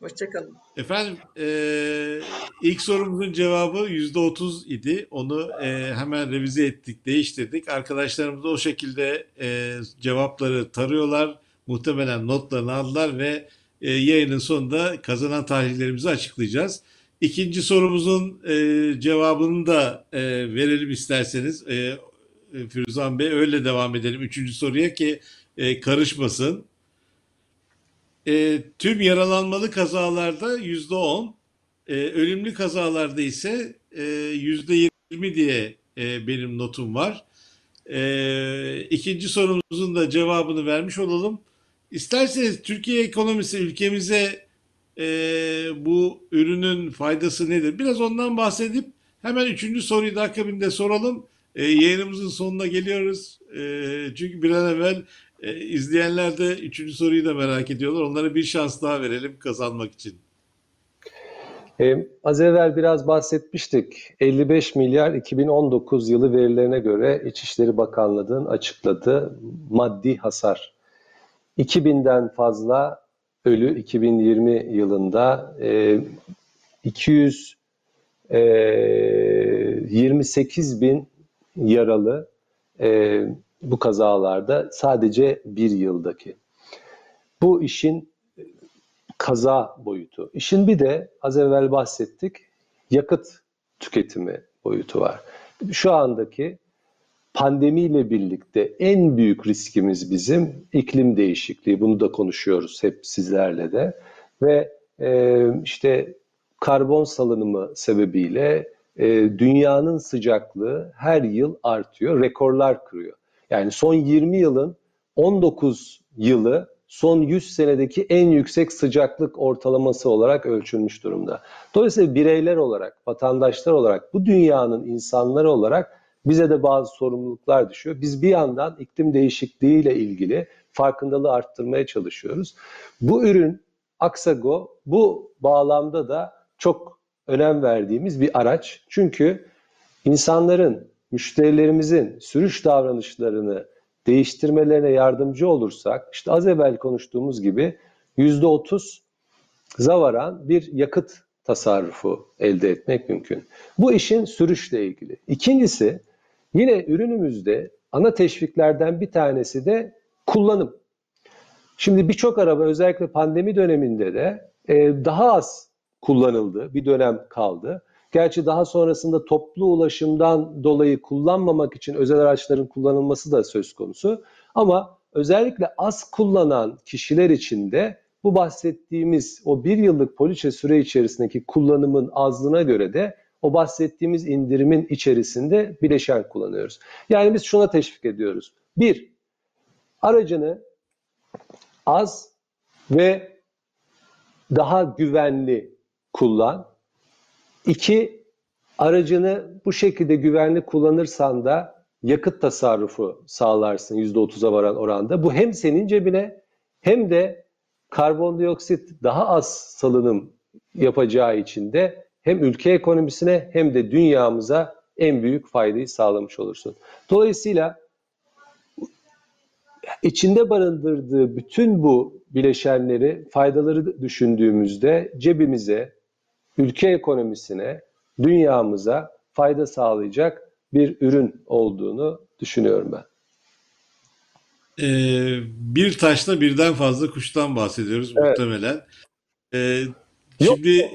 Hoşçakalın. Efendim, eee, ilk sorumuzun cevabı %30 idi. Onu eee, hemen revize ettik, değiştirdik. Arkadaşlarımız da o şekilde eee, cevapları tarıyorlar. Muhtemelen notlarını aldılar ve eee, yayının sonunda kazanan tarihlerimizi açıklayacağız. İkinci sorumuzun eee, cevabını da eee, verelim isterseniz. Eee, Firuzan Bey öyle devam edelim üçüncü soruya ki eee, karışmasın. E, tüm yaralanmalı kazalarda yüzde on, e, ölümlü kazalarda ise e, yüzde yirmi diye e, benim notum var. E, ikinci sorumuzun da cevabını vermiş olalım. İsterseniz Türkiye ekonomisi ülkemize e, bu ürünün faydası nedir? Biraz ondan bahsedip hemen üçüncü soruyu da akabinde soralım. E, yayınımızın sonuna geliyoruz. E, çünkü bir an evvel e, izleyenler de üçüncü soruyu da merak ediyorlar. Onlara bir şans daha verelim kazanmak için. Ee, az evvel biraz bahsetmiştik. 55 milyar 2019 yılı verilerine göre İçişleri Bakanlığı'nın açıkladığı maddi hasar. 2000'den fazla ölü 2020 yılında e, 228 bin yaralı e, bu kazalarda sadece bir yıldaki. Bu işin kaza boyutu. İşin bir de az evvel bahsettik yakıt tüketimi boyutu var. Şu andaki pandemiyle birlikte en büyük riskimiz bizim iklim değişikliği. Bunu da konuşuyoruz hep sizlerle de. Ve e, işte karbon salınımı sebebiyle e, dünyanın sıcaklığı her yıl artıyor, rekorlar kırıyor. Yani son 20 yılın 19 yılı son 100 senedeki en yüksek sıcaklık ortalaması olarak ölçülmüş durumda. Dolayısıyla bireyler olarak, vatandaşlar olarak, bu dünyanın insanları olarak bize de bazı sorumluluklar düşüyor. Biz bir yandan iklim değişikliğiyle ilgili farkındalığı arttırmaya çalışıyoruz. Bu ürün Aksago bu bağlamda da çok önem verdiğimiz bir araç. Çünkü insanların, müşterilerimizin sürüş davranışlarını değiştirmelerine yardımcı olursak, işte az evvel konuştuğumuz gibi %30 varan bir yakıt tasarrufu elde etmek mümkün. Bu işin sürüşle ilgili. İkincisi, yine ürünümüzde ana teşviklerden bir tanesi de kullanım. Şimdi birçok araba özellikle pandemi döneminde de e, daha az kullanıldı. Bir dönem kaldı. Gerçi daha sonrasında toplu ulaşımdan dolayı kullanmamak için özel araçların kullanılması da söz konusu. Ama özellikle az kullanan kişiler için de bu bahsettiğimiz o bir yıllık poliçe süre içerisindeki kullanımın azlığına göre de o bahsettiğimiz indirimin içerisinde bileşen kullanıyoruz. Yani biz şuna teşvik ediyoruz. Bir, aracını az ve daha güvenli kullan. İki, aracını bu şekilde güvenli kullanırsan da yakıt tasarrufu sağlarsın %30'a varan oranda. Bu hem senin cebine hem de karbondioksit daha az salınım yapacağı için de hem ülke ekonomisine hem de dünyamıza en büyük faydayı sağlamış olursun. Dolayısıyla içinde barındırdığı bütün bu bileşenleri, faydaları düşündüğümüzde cebimize, ülke ekonomisine, dünyamıza fayda sağlayacak bir ürün olduğunu düşünüyorum ben. Ee, bir taşla birden fazla kuştan bahsediyoruz Evet. muhtemelen. Ee, Yok. şimdi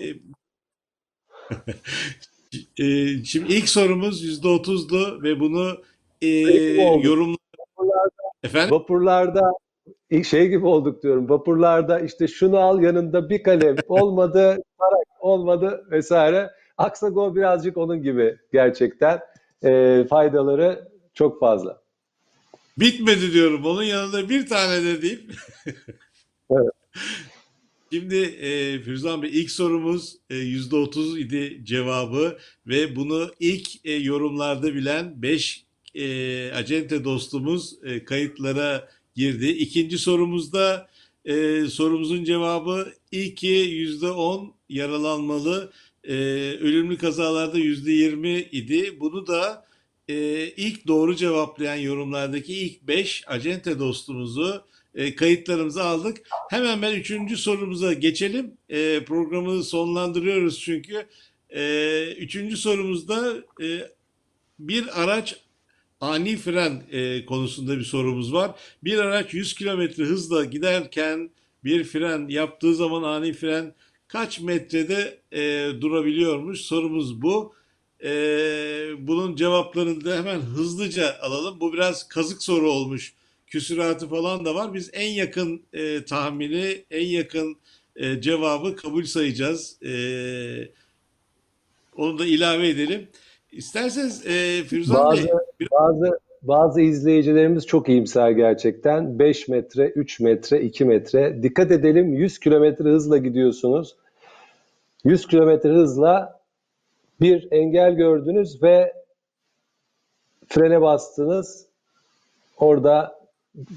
e, şimdi ilk sorumuz yüzde otuzdu ve bunu e, Peki, oldu. yorum efendim Vapurlarda şey gibi olduk diyorum. Vapurlarda işte şunu al yanında bir kalem olmadı, tarak olmadı vesaire. Aksago birazcık onun gibi gerçekten. Ee, faydaları çok fazla. bitmedi diyorum. Onun yanında bir tane de deyip. Evet. Şimdi e, Firuzan Bey ilk sorumuz e, yüzde otuz idi cevabı ve bunu ilk e, yorumlarda bilen 5 e, acente dostumuz e, kayıtlara girdi. İkinci sorumuzda e, sorumuzun cevabı ilki yüzde on yaralanmalı, e, ölümlü kazalarda yüzde yirmi idi. Bunu da e, ilk doğru cevaplayan yorumlardaki ilk 5 acente dostumuzu e, kayıtlarımıza aldık. Hemen ben üçüncü sorumuza geçelim. E, programı sonlandırıyoruz çünkü. E, üçüncü sorumuzda e, bir araç ani fren e, konusunda bir sorumuz var. Bir araç 100 kilometre hızla giderken bir fren yaptığı zaman ani fren kaç metrede e, durabiliyormuş? Sorumuz bu. E, bunun cevaplarını da hemen hızlıca alalım. Bu biraz kazık soru olmuş. Küsuratı falan da var. Biz en yakın e, tahmini, en yakın e, cevabı kabul sayacağız. E, onu da ilave edelim. İsterseniz e, Firuzan Bazı Bey, bir- bazı bazı izleyicilerimiz çok iyimser gerçekten. 5 metre, 3 metre, 2 metre. Dikkat edelim 100 kilometre hızla gidiyorsunuz. 100 kilometre hızla bir engel gördünüz ve frene bastınız. Orada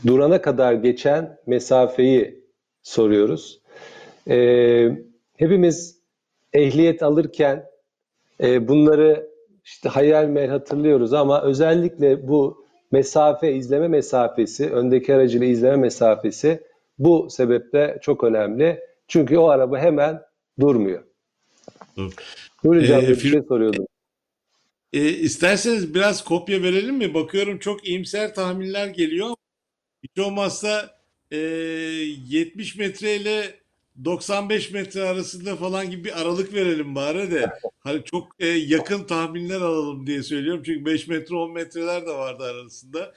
durana kadar geçen mesafeyi soruyoruz. Ee, hepimiz ehliyet alırken e, bunları işte hayal meyal hatırlıyoruz ama özellikle bu mesafe, izleme mesafesi, öndeki aracıyla izleme mesafesi bu sebeple çok önemli. Çünkü o araba hemen durmuyor. Dur. Can Ee, bir şey soruyordum. E, isterseniz biraz kopya verelim mi? Bakıyorum çok iyimser tahminler geliyor. Hiç olmazsa e, 70 metre ile 95 metre arasında falan gibi bir aralık verelim bari de. Hani çok e, yakın tahminler alalım diye söylüyorum. Çünkü 5 metre 10 metreler de vardı arasında.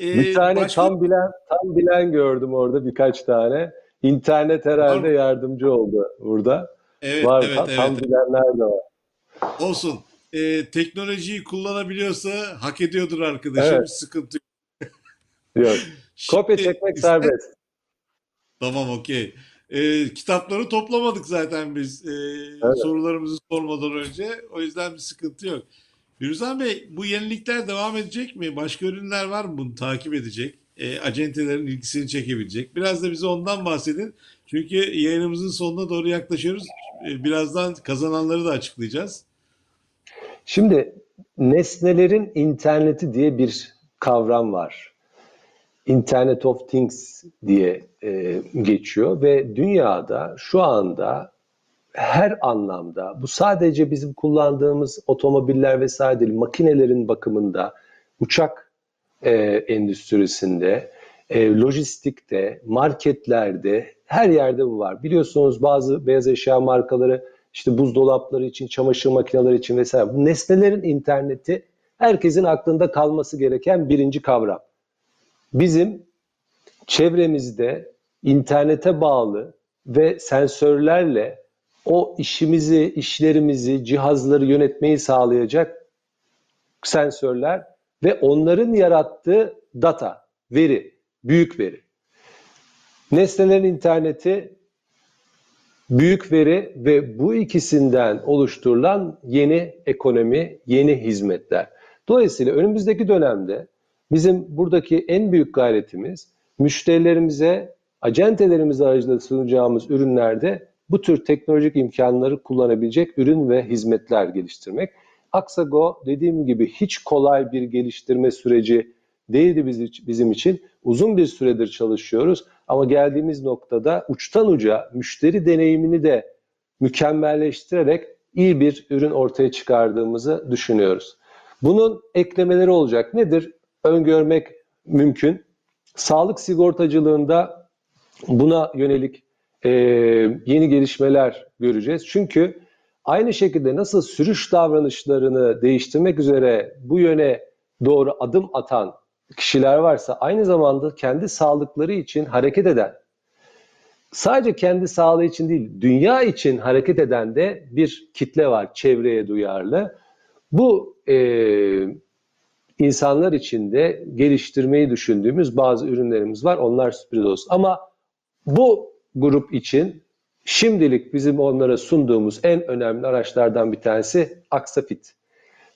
E, Bir tane başka- tam bilen tam bilen gördüm orada birkaç tane. İnternet herhalde Var yardımcı oldu burada. Evet, var evet, tam, evet. tam bilenler de var. Olsun. E, teknolojiyi kullanabiliyorsa hak ediyordur arkadaşım. Evet. Sıkıntı yok. Yok. Kopya çekmek serbest. Tamam okey. Ee, kitapları toplamadık zaten biz ee, Evet. sorularımızı sormadan önce. O yüzden bir sıkıntı yok. Firuzan Bey bu yenilikler devam edecek mi? Başka ürünler var mı bunu takip edecek? Ee, acentelerin ilgisini çekebilecek. Biraz da bize ondan bahsedin. Çünkü yayınımızın sonuna doğru yaklaşıyoruz. Ee, birazdan kazananları da açıklayacağız. Şimdi nesnelerin interneti diye bir kavram var. Internet of Things diye e, geçiyor ve dünyada şu anda her anlamda bu sadece bizim kullandığımız otomobiller vesaire değil, makinelerin bakımında, uçak e, endüstrisinde, e, lojistikte, marketlerde her yerde bu var. Biliyorsunuz bazı beyaz eşya markaları işte buzdolapları için, çamaşır makineleri için vesaire. Bu nesnelerin interneti herkesin aklında kalması gereken birinci kavram. Bizim çevremizde internete bağlı ve sensörlerle o işimizi, işlerimizi, cihazları yönetmeyi sağlayacak sensörler ve onların yarattığı data, veri, büyük veri. Nesnelerin interneti büyük veri ve bu ikisinden oluşturulan yeni ekonomi, yeni hizmetler. Dolayısıyla önümüzdeki dönemde bizim buradaki en büyük gayretimiz müşterilerimize, acentelerimiz aracılığıyla sunacağımız ürünlerde bu tür teknolojik imkanları kullanabilecek ürün ve hizmetler geliştirmek. Aksago dediğim gibi hiç kolay bir geliştirme süreci değildi biz- bizim için. Uzun bir süredir çalışıyoruz ama geldiğimiz noktada uçtan uca müşteri deneyimini de mükemmelleştirerek iyi bir ürün ortaya çıkardığımızı düşünüyoruz. Bunun eklemeleri olacak. Nedir? Öngörmek mümkün. Sağlık sigortacılığında buna yönelik e, yeni gelişmeler göreceğiz. Çünkü aynı şekilde nasıl sürüş davranışlarını değiştirmek üzere bu yöne doğru adım atan kişiler varsa aynı zamanda kendi sağlıkları için hareket eden, sadece kendi sağlığı için değil, dünya için hareket eden de bir kitle var çevreye duyarlı. Bu e, insanlar için de geliştirmeyi düşündüğümüz bazı ürünlerimiz var. Onlar sürpriz olsun. Ama bu grup için şimdilik bizim onlara sunduğumuz en önemli araçlardan bir tanesi Aksafit.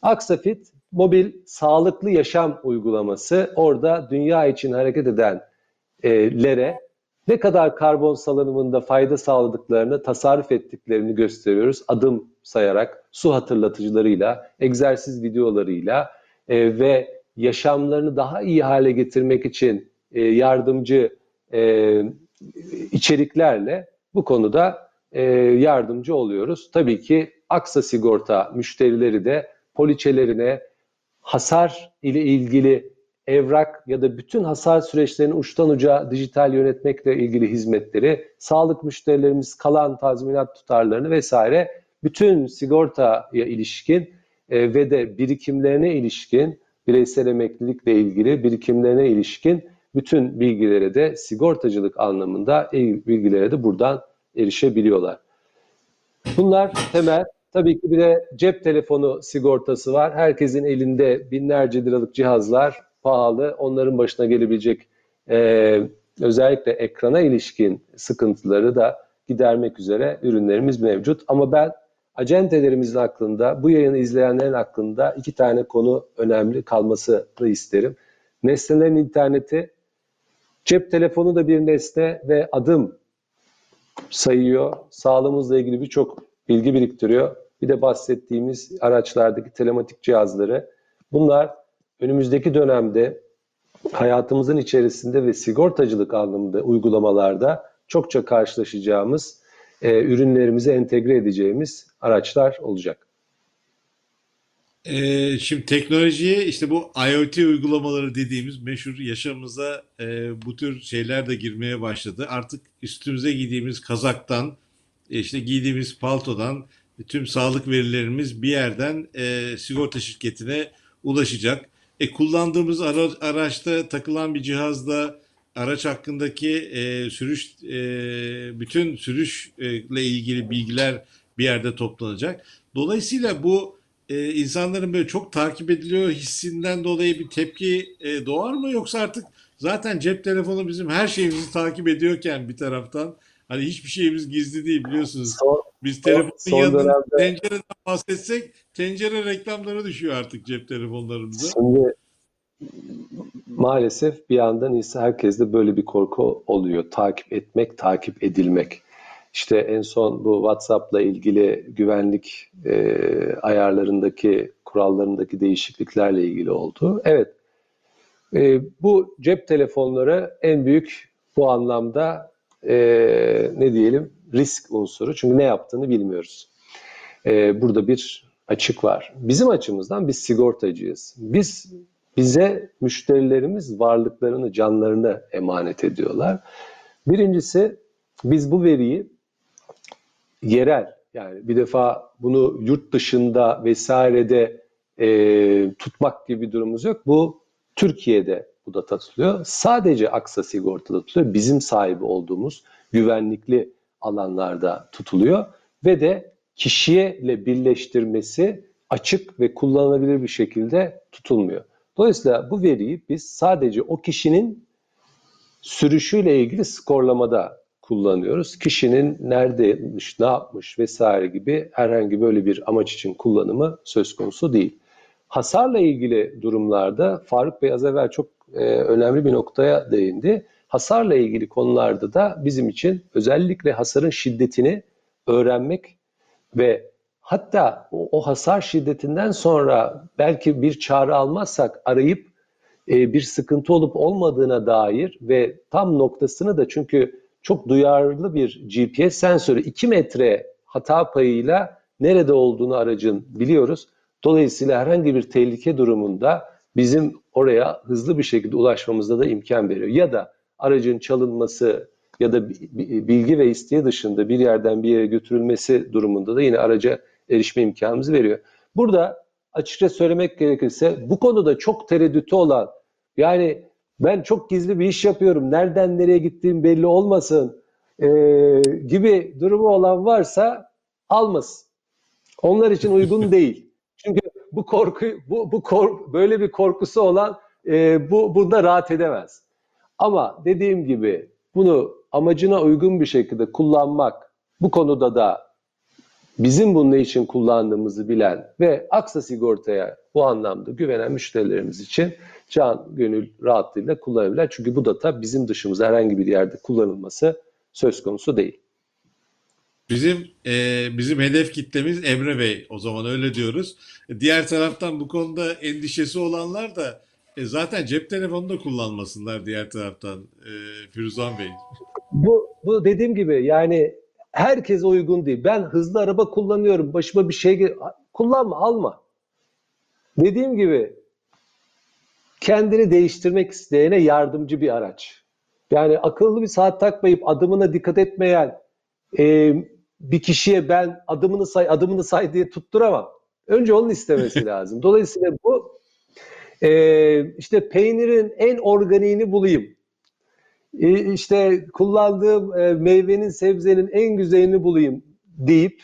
Aksafit mobil sağlıklı yaşam uygulaması. Orada dünya için hareket edenlere ne kadar karbon salınımında fayda sağladıklarını, tasarruf ettiklerini gösteriyoruz. Adım sayarak, su hatırlatıcılarıyla, egzersiz videolarıyla e, ve yaşamlarını daha iyi hale getirmek için e, yardımcı e, içeriklerle bu konuda e, yardımcı oluyoruz. Tabii ki Aksa Sigorta müşterileri de poliçelerine hasar ile ilgili evrak ya da bütün hasar süreçlerini uçtan uca dijital yönetmekle ilgili hizmetleri, sağlık müşterilerimiz kalan tazminat tutarlarını vesaire bütün sigortaya ilişkin e, ve de birikimlerine ilişkin bireysel emeklilikle ilgili birikimlerine ilişkin bütün bilgilere de sigortacılık anlamında il- bilgilere de buradan erişebiliyorlar. Bunlar temel. Tabii ki bir de cep telefonu sigortası var. Herkesin elinde binlerce liralık cihazlar pahalı. Onların başına gelebilecek e, özellikle ekrana ilişkin sıkıntıları da gidermek üzere ürünlerimiz mevcut. Ama ben acentelerimizin aklında, bu yayını izleyenlerin aklında iki tane konu önemli kalmasını isterim. Nesnelerin interneti, cep telefonu da bir nesne ve adım sayıyor. Sağlığımızla ilgili birçok bilgi biriktiriyor. Bir de bahsettiğimiz araçlardaki telematik cihazları. Bunlar önümüzdeki dönemde hayatımızın içerisinde ve sigortacılık anlamında uygulamalarda çokça karşılaşacağımız, e, ürünlerimize entegre edeceğimiz araçlar olacak. Ee, şimdi teknolojiye işte bu IoT uygulamaları dediğimiz meşhur yaşamımıza e, bu tür şeyler de girmeye başladı. Artık üstümüze giydiğimiz kazaktan, e, işte giydiğimiz paltodan tüm sağlık verilerimiz bir yerden e, sigorta şirketine ulaşacak. E, kullandığımız ara, araçta takılan bir cihazda araç hakkındaki e, sürüş e, bütün sürüşle ilgili bilgiler bir yerde toplanacak. Dolayısıyla bu e, insanların böyle çok takip ediliyor hissinden dolayı bir tepki e, doğar mı yoksa artık Zaten cep telefonu bizim her şeyimizi takip ediyorken bir taraftan hani hiçbir şeyimiz gizli değil biliyorsunuz. Son, Biz telefonun son yanında dönemde- tencereden bahsetsek tencere reklamları düşüyor artık cep telefonlarımıza. Şimdi maalesef bir yandan ise herkeste böyle bir korku oluyor. Takip etmek, takip edilmek. İşte en son bu WhatsApp'la ilgili güvenlik e, ayarlarındaki, kurallarındaki değişikliklerle ilgili oldu. Evet, e, bu cep telefonları en büyük bu anlamda e, ne diyelim risk unsuru. Çünkü ne yaptığını bilmiyoruz. E, burada bir açık var. Bizim açımızdan biz sigortacıyız. Biz bize müşterilerimiz varlıklarını, canlarını emanet ediyorlar. Birincisi biz bu veriyi yerel yani bir defa bunu yurt dışında vesairede e, tutmak gibi bir durumumuz yok. Bu Türkiye'de bu da tutuluyor. Sadece Aksa Sigorta'da tutuluyor. Bizim sahibi olduğumuz güvenlikli alanlarda tutuluyor ve de kişiyle birleştirmesi açık ve kullanılabilir bir şekilde tutulmuyor. Dolayısıyla bu veriyi biz sadece o kişinin sürüşüyle ilgili skorlamada kullanıyoruz. Kişinin neredeymiş, ne yapmış vesaire gibi herhangi böyle bir amaç için kullanımı söz konusu değil. Hasarla ilgili durumlarda Faruk Bey az evvel çok e, önemli bir noktaya değindi. Hasarla ilgili konularda da bizim için özellikle hasarın şiddetini öğrenmek ve hatta o, o hasar şiddetinden sonra belki bir çağrı almazsak arayıp e, bir sıkıntı olup olmadığına dair ve tam noktasını da çünkü çok duyarlı bir GPS sensörü 2 metre hata payıyla nerede olduğunu aracın biliyoruz. Dolayısıyla herhangi bir tehlike durumunda bizim oraya hızlı bir şekilde ulaşmamızda da imkan veriyor. Ya da aracın çalınması ya da bi- bi- bilgi ve isteği dışında bir yerden bir yere götürülmesi durumunda da yine araca erişme imkanımızı veriyor. Burada açıkça söylemek gerekirse bu konuda çok tereddütü olan yani ben çok gizli bir iş yapıyorum nereden nereye gittiğim belli olmasın eee, gibi durumu olan varsa almasın. Onlar için uygun değil. Çünkü bu korku bu bu kork, böyle bir korkusu olan e, bu bunda rahat edemez. Ama dediğim gibi bunu amacına uygun bir şekilde kullanmak bu konuda da bizim bunun ne için kullandığımızı bilen ve Aksa Sigorta'ya bu anlamda güvenen müşterilerimiz için can gönül rahatlığıyla kullanabilirler. Çünkü bu data bizim dışımızda herhangi bir yerde kullanılması söz konusu değil. Bizim e, bizim hedef kitlemiz Emre Bey. O zaman öyle diyoruz. Diğer taraftan bu konuda endişesi olanlar da e, zaten cep telefonu da kullanmasınlar diğer taraftan e, Firuzan Bey. Bu, bu dediğim gibi yani herkese uygun değil. Ben hızlı araba kullanıyorum. Başıma bir şey kullanma, alma. Dediğim gibi kendini değiştirmek isteyene yardımcı bir araç. Yani akıllı bir saat takmayıp adımına dikkat etmeyen e, bir kişiye ben adımını say, adımını say diye tutturamam. Önce onun istemesi lazım. Dolayısıyla bu e, işte peynirin en organiğini bulayım. E, işte kullandığım e, meyvenin, sebzenin en güzelini bulayım deyip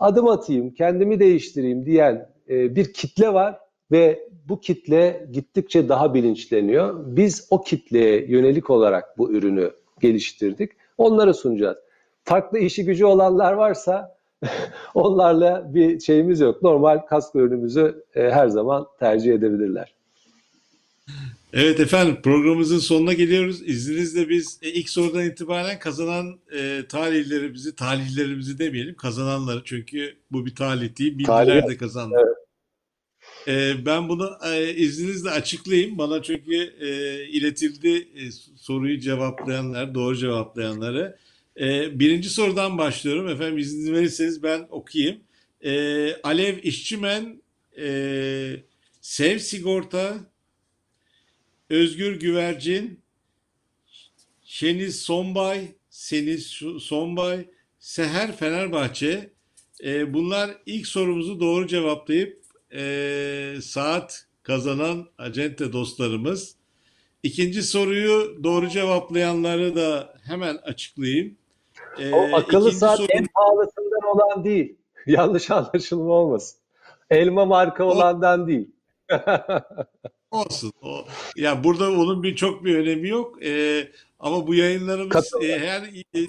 adım atayım, kendimi değiştireyim diyen e, bir kitle var ve bu kitle gittikçe daha bilinçleniyor. Biz o kitleye yönelik olarak bu ürünü geliştirdik. Onlara sunacağız. Farklı işi gücü olanlar varsa onlarla bir şeyimiz yok. Normal kasko ürünümüzü e, her zaman tercih edebilirler. Evet efendim programımızın sonuna geliyoruz. İzninizle biz e, ilk sorudan itibaren kazanan e, talihlerimizi, talihlerimizi demeyelim, kazananları çünkü bu bir talih değil, bilgiler de kazandı. E, ben bunu e, izninizle açıklayayım. Bana çünkü e, iletildi e, soruyu cevaplayanlar, doğru cevaplayanları. E, birinci sorudan başlıyorum. Efendim izniniz verirseniz ben okuyayım. E, Alev İşçimen, e, Sev Sigorta, Özgür Güvercin, Şeniz Sonbay, Seniz Sonbay, Seher Fenerbahçe. E, bunlar ilk sorumuzu doğru cevaplayıp e, saat kazanan acente dostlarımız. İkinci soruyu doğru cevaplayanları da hemen açıklayayım. E, O akıllı saat soru- en pahalısından olan değil. Yanlış anlaşılma olmasın. Elma marka O- olandan değil. Olsun. O, ya burada onun bir çok bir önemi yok. Ee, ama bu yayınlarımız e, her e,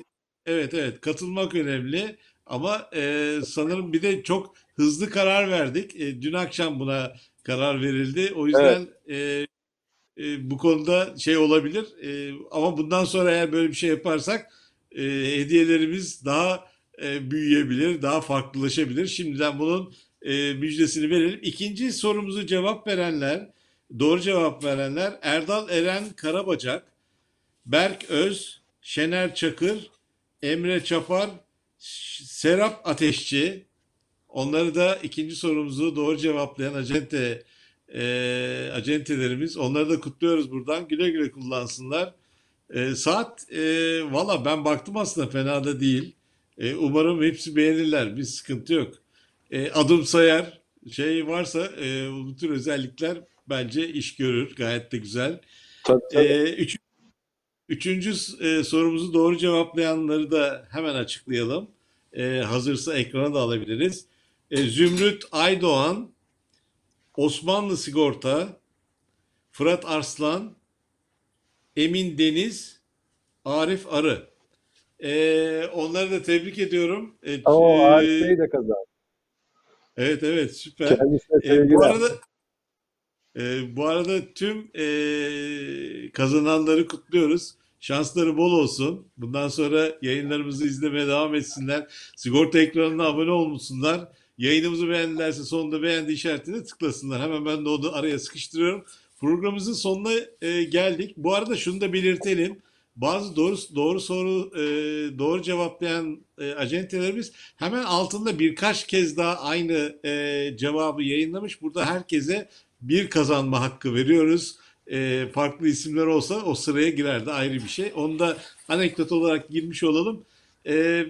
evet evet katılmak önemli. Ama e, sanırım bir de çok hızlı karar verdik. E, dün akşam buna karar verildi. O yüzden e, e, bu konuda şey olabilir. E, ama bundan sonra eğer böyle bir şey yaparsak e, hediyelerimiz daha e, büyüyebilir, daha farklılaşabilir. Şimdiden bunun e, müjdesini verelim. İkinci sorumuzu cevap verenler, doğru cevap verenler Erdal Eren Karabacak, Berk Öz, Şener Çakır, Emre Çapar, Serap Ateşçi. Onları da ikinci sorumuzu doğru cevaplayan acente e, acentelerimiz. Onları da kutluyoruz buradan. Güle güle kullansınlar. E, saat e, valla ben baktım aslında fena da değil. E, umarım hepsi beğenirler. Bir sıkıntı yok. E, adım sayar şey varsa e, bu tür özellikler bence iş görür. Gayet de güzel. Tabii, tabii. E, üç, üçüncü e, sorumuzu doğru cevaplayanları da hemen açıklayalım. E, hazırsa ekrana da alabiliriz. E, Zümrüt Aydoğan, Osmanlı Sigorta, Fırat Arslan, Emin Deniz, Arif Arı. E, onları da tebrik ediyorum. E, O e, Arif Bey de kazandı. evet evet süper. E, bu arada e, bu arada tüm e, kazananları kutluyoruz. Şansları bol olsun. Bundan sonra yayınlarımızı izlemeye devam etsinler. Sigorta ekranına abone olmuşsunlar. Yayınımızı beğendilerse sonunda beğendi işaretine tıklasınlar. Hemen ben de onu araya sıkıştırıyorum. Programımızın sonuna e, geldik. Bu arada şunu da belirtelim. Bazı doğru doğru soru e, doğru cevaplayan e, acentelerimiz hemen altında birkaç kez daha aynı e, cevabı yayınlamış. Burada herkese bir kazanma hakkı veriyoruz. E, farklı isimler olsa o sıraya girerdi ayrı bir şey. Onu da anekdot olarak girmiş olalım. E,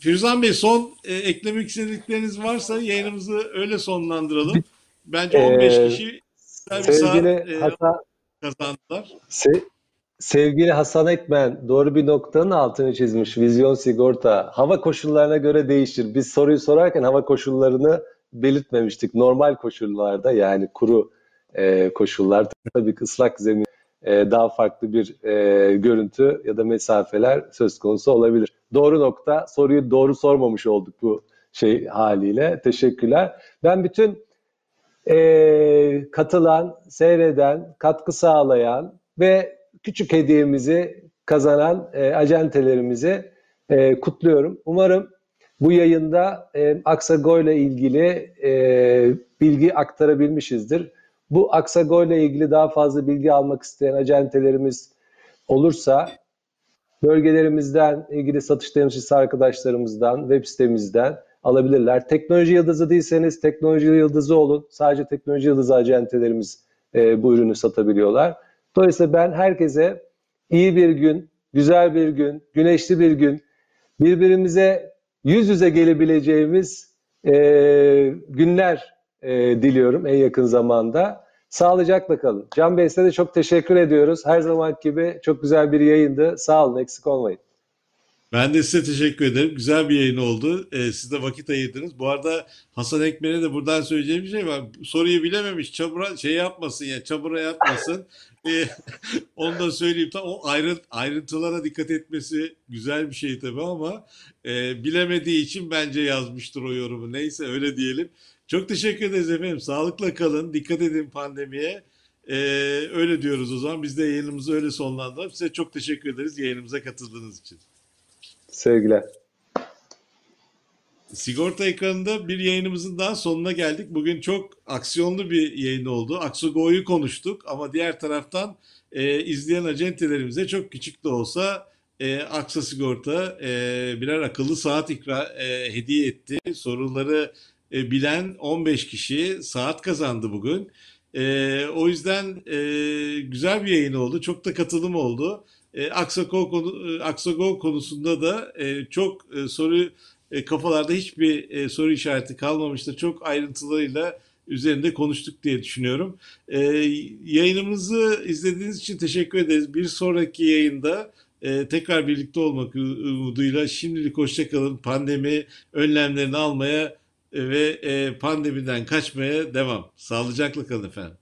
Firuzan Bey son e, eklemek istedikleriniz varsa yayınımızı öyle sonlandıralım. Bence 15 Ee, kişi bir saat Sevgili e, Hasan, kazandılar. Se- sevgili Hasan Ekmen doğru bir noktanın altını çizmiş. Vizyon sigorta hava koşullarına göre değişir. Biz soruyu sorarken hava koşullarını belirtmemiştik. Normal koşullarda yani kuru e, koşullar tabii ki ıslak zemin e, daha farklı bir e, görüntü ya da mesafeler söz konusu olabilir. Doğru nokta. Soruyu doğru sormamış olduk bu şey haliyle. Teşekkürler. Ben bütün e, katılan, seyreden, katkı sağlayan ve küçük hediyemizi kazanan e, acentelerimizi kutluyorum. Umarım bu yayında e, Aksago ile ilgili e, bilgi aktarabilmişizdir. Bu Aksago ile ilgili daha fazla bilgi almak isteyen acentelerimiz olursa bölgelerimizden, ilgili satış temsilcisi arkadaşlarımızdan, web sitemizden alabilirler. Teknoloji yıldızı değilseniz teknoloji yıldızı olun. Sadece teknoloji yıldızı acentelerimiz e, bu ürünü satabiliyorlar. Dolayısıyla ben herkese iyi bir gün, güzel bir gün, güneşli bir gün, birbirimize yüz yüze gelebileceğimiz e, günler e, diliyorum en yakın zamanda. Sağlıcakla kalın. Can Bey size de çok teşekkür ediyoruz. Her zaman gibi çok güzel bir yayındı. Sağ olun, eksik olmayın. Ben de size teşekkür ederim. Güzel bir yayın oldu. Ee, siz de vakit ayırdınız. Bu arada Hasan Ekmen'e de buradan söyleyeceğim bir şey var. Soruyu bilememiş. Çamura şey yapmasın ya. Çamura yatmasın. Ee, onu da söyleyeyim. Tam o ayrı, ayrıntılara dikkat etmesi güzel bir şey tabii ama e, bilemediği için bence yazmıştır o yorumu. Neyse öyle diyelim. Çok teşekkür ederiz efendim. Sağlıkla kalın. Dikkat edin pandemiye. Ee, öyle diyoruz o zaman. Biz de yayınımızı öyle sonlandıralım. Size çok teşekkür ederiz yayınımıza katıldığınız için. Sevgiler. Sigorta ekranında bir yayınımızın daha sonuna geldik. Bugün çok aksiyonlu bir yayın oldu. Aksogo'yu konuştuk ama diğer taraftan e, izleyen acentelerimize çok küçük de olsa e, Aksa Sigorta e, birer akıllı saat ikra, e, hediye etti. Soruları e, bilen 15 kişi saat kazandı bugün. E, o yüzden e, güzel bir yayın oldu. Çok da katılım oldu. E, Aksago, konu, e, Aksago konusunda da e, çok e, soru e, kafalarda hiçbir e, soru işareti kalmamıştır. Çok ayrıntılarıyla üzerinde konuştuk diye düşünüyorum. E, yayınımızı izlediğiniz için teşekkür ederiz. Bir sonraki yayında e, tekrar birlikte olmak umuduyla şimdilik hoşçakalın. Pandemi önlemlerini almaya ve e, pandemiden kaçmaya devam. Sağlıcakla kalın efendim.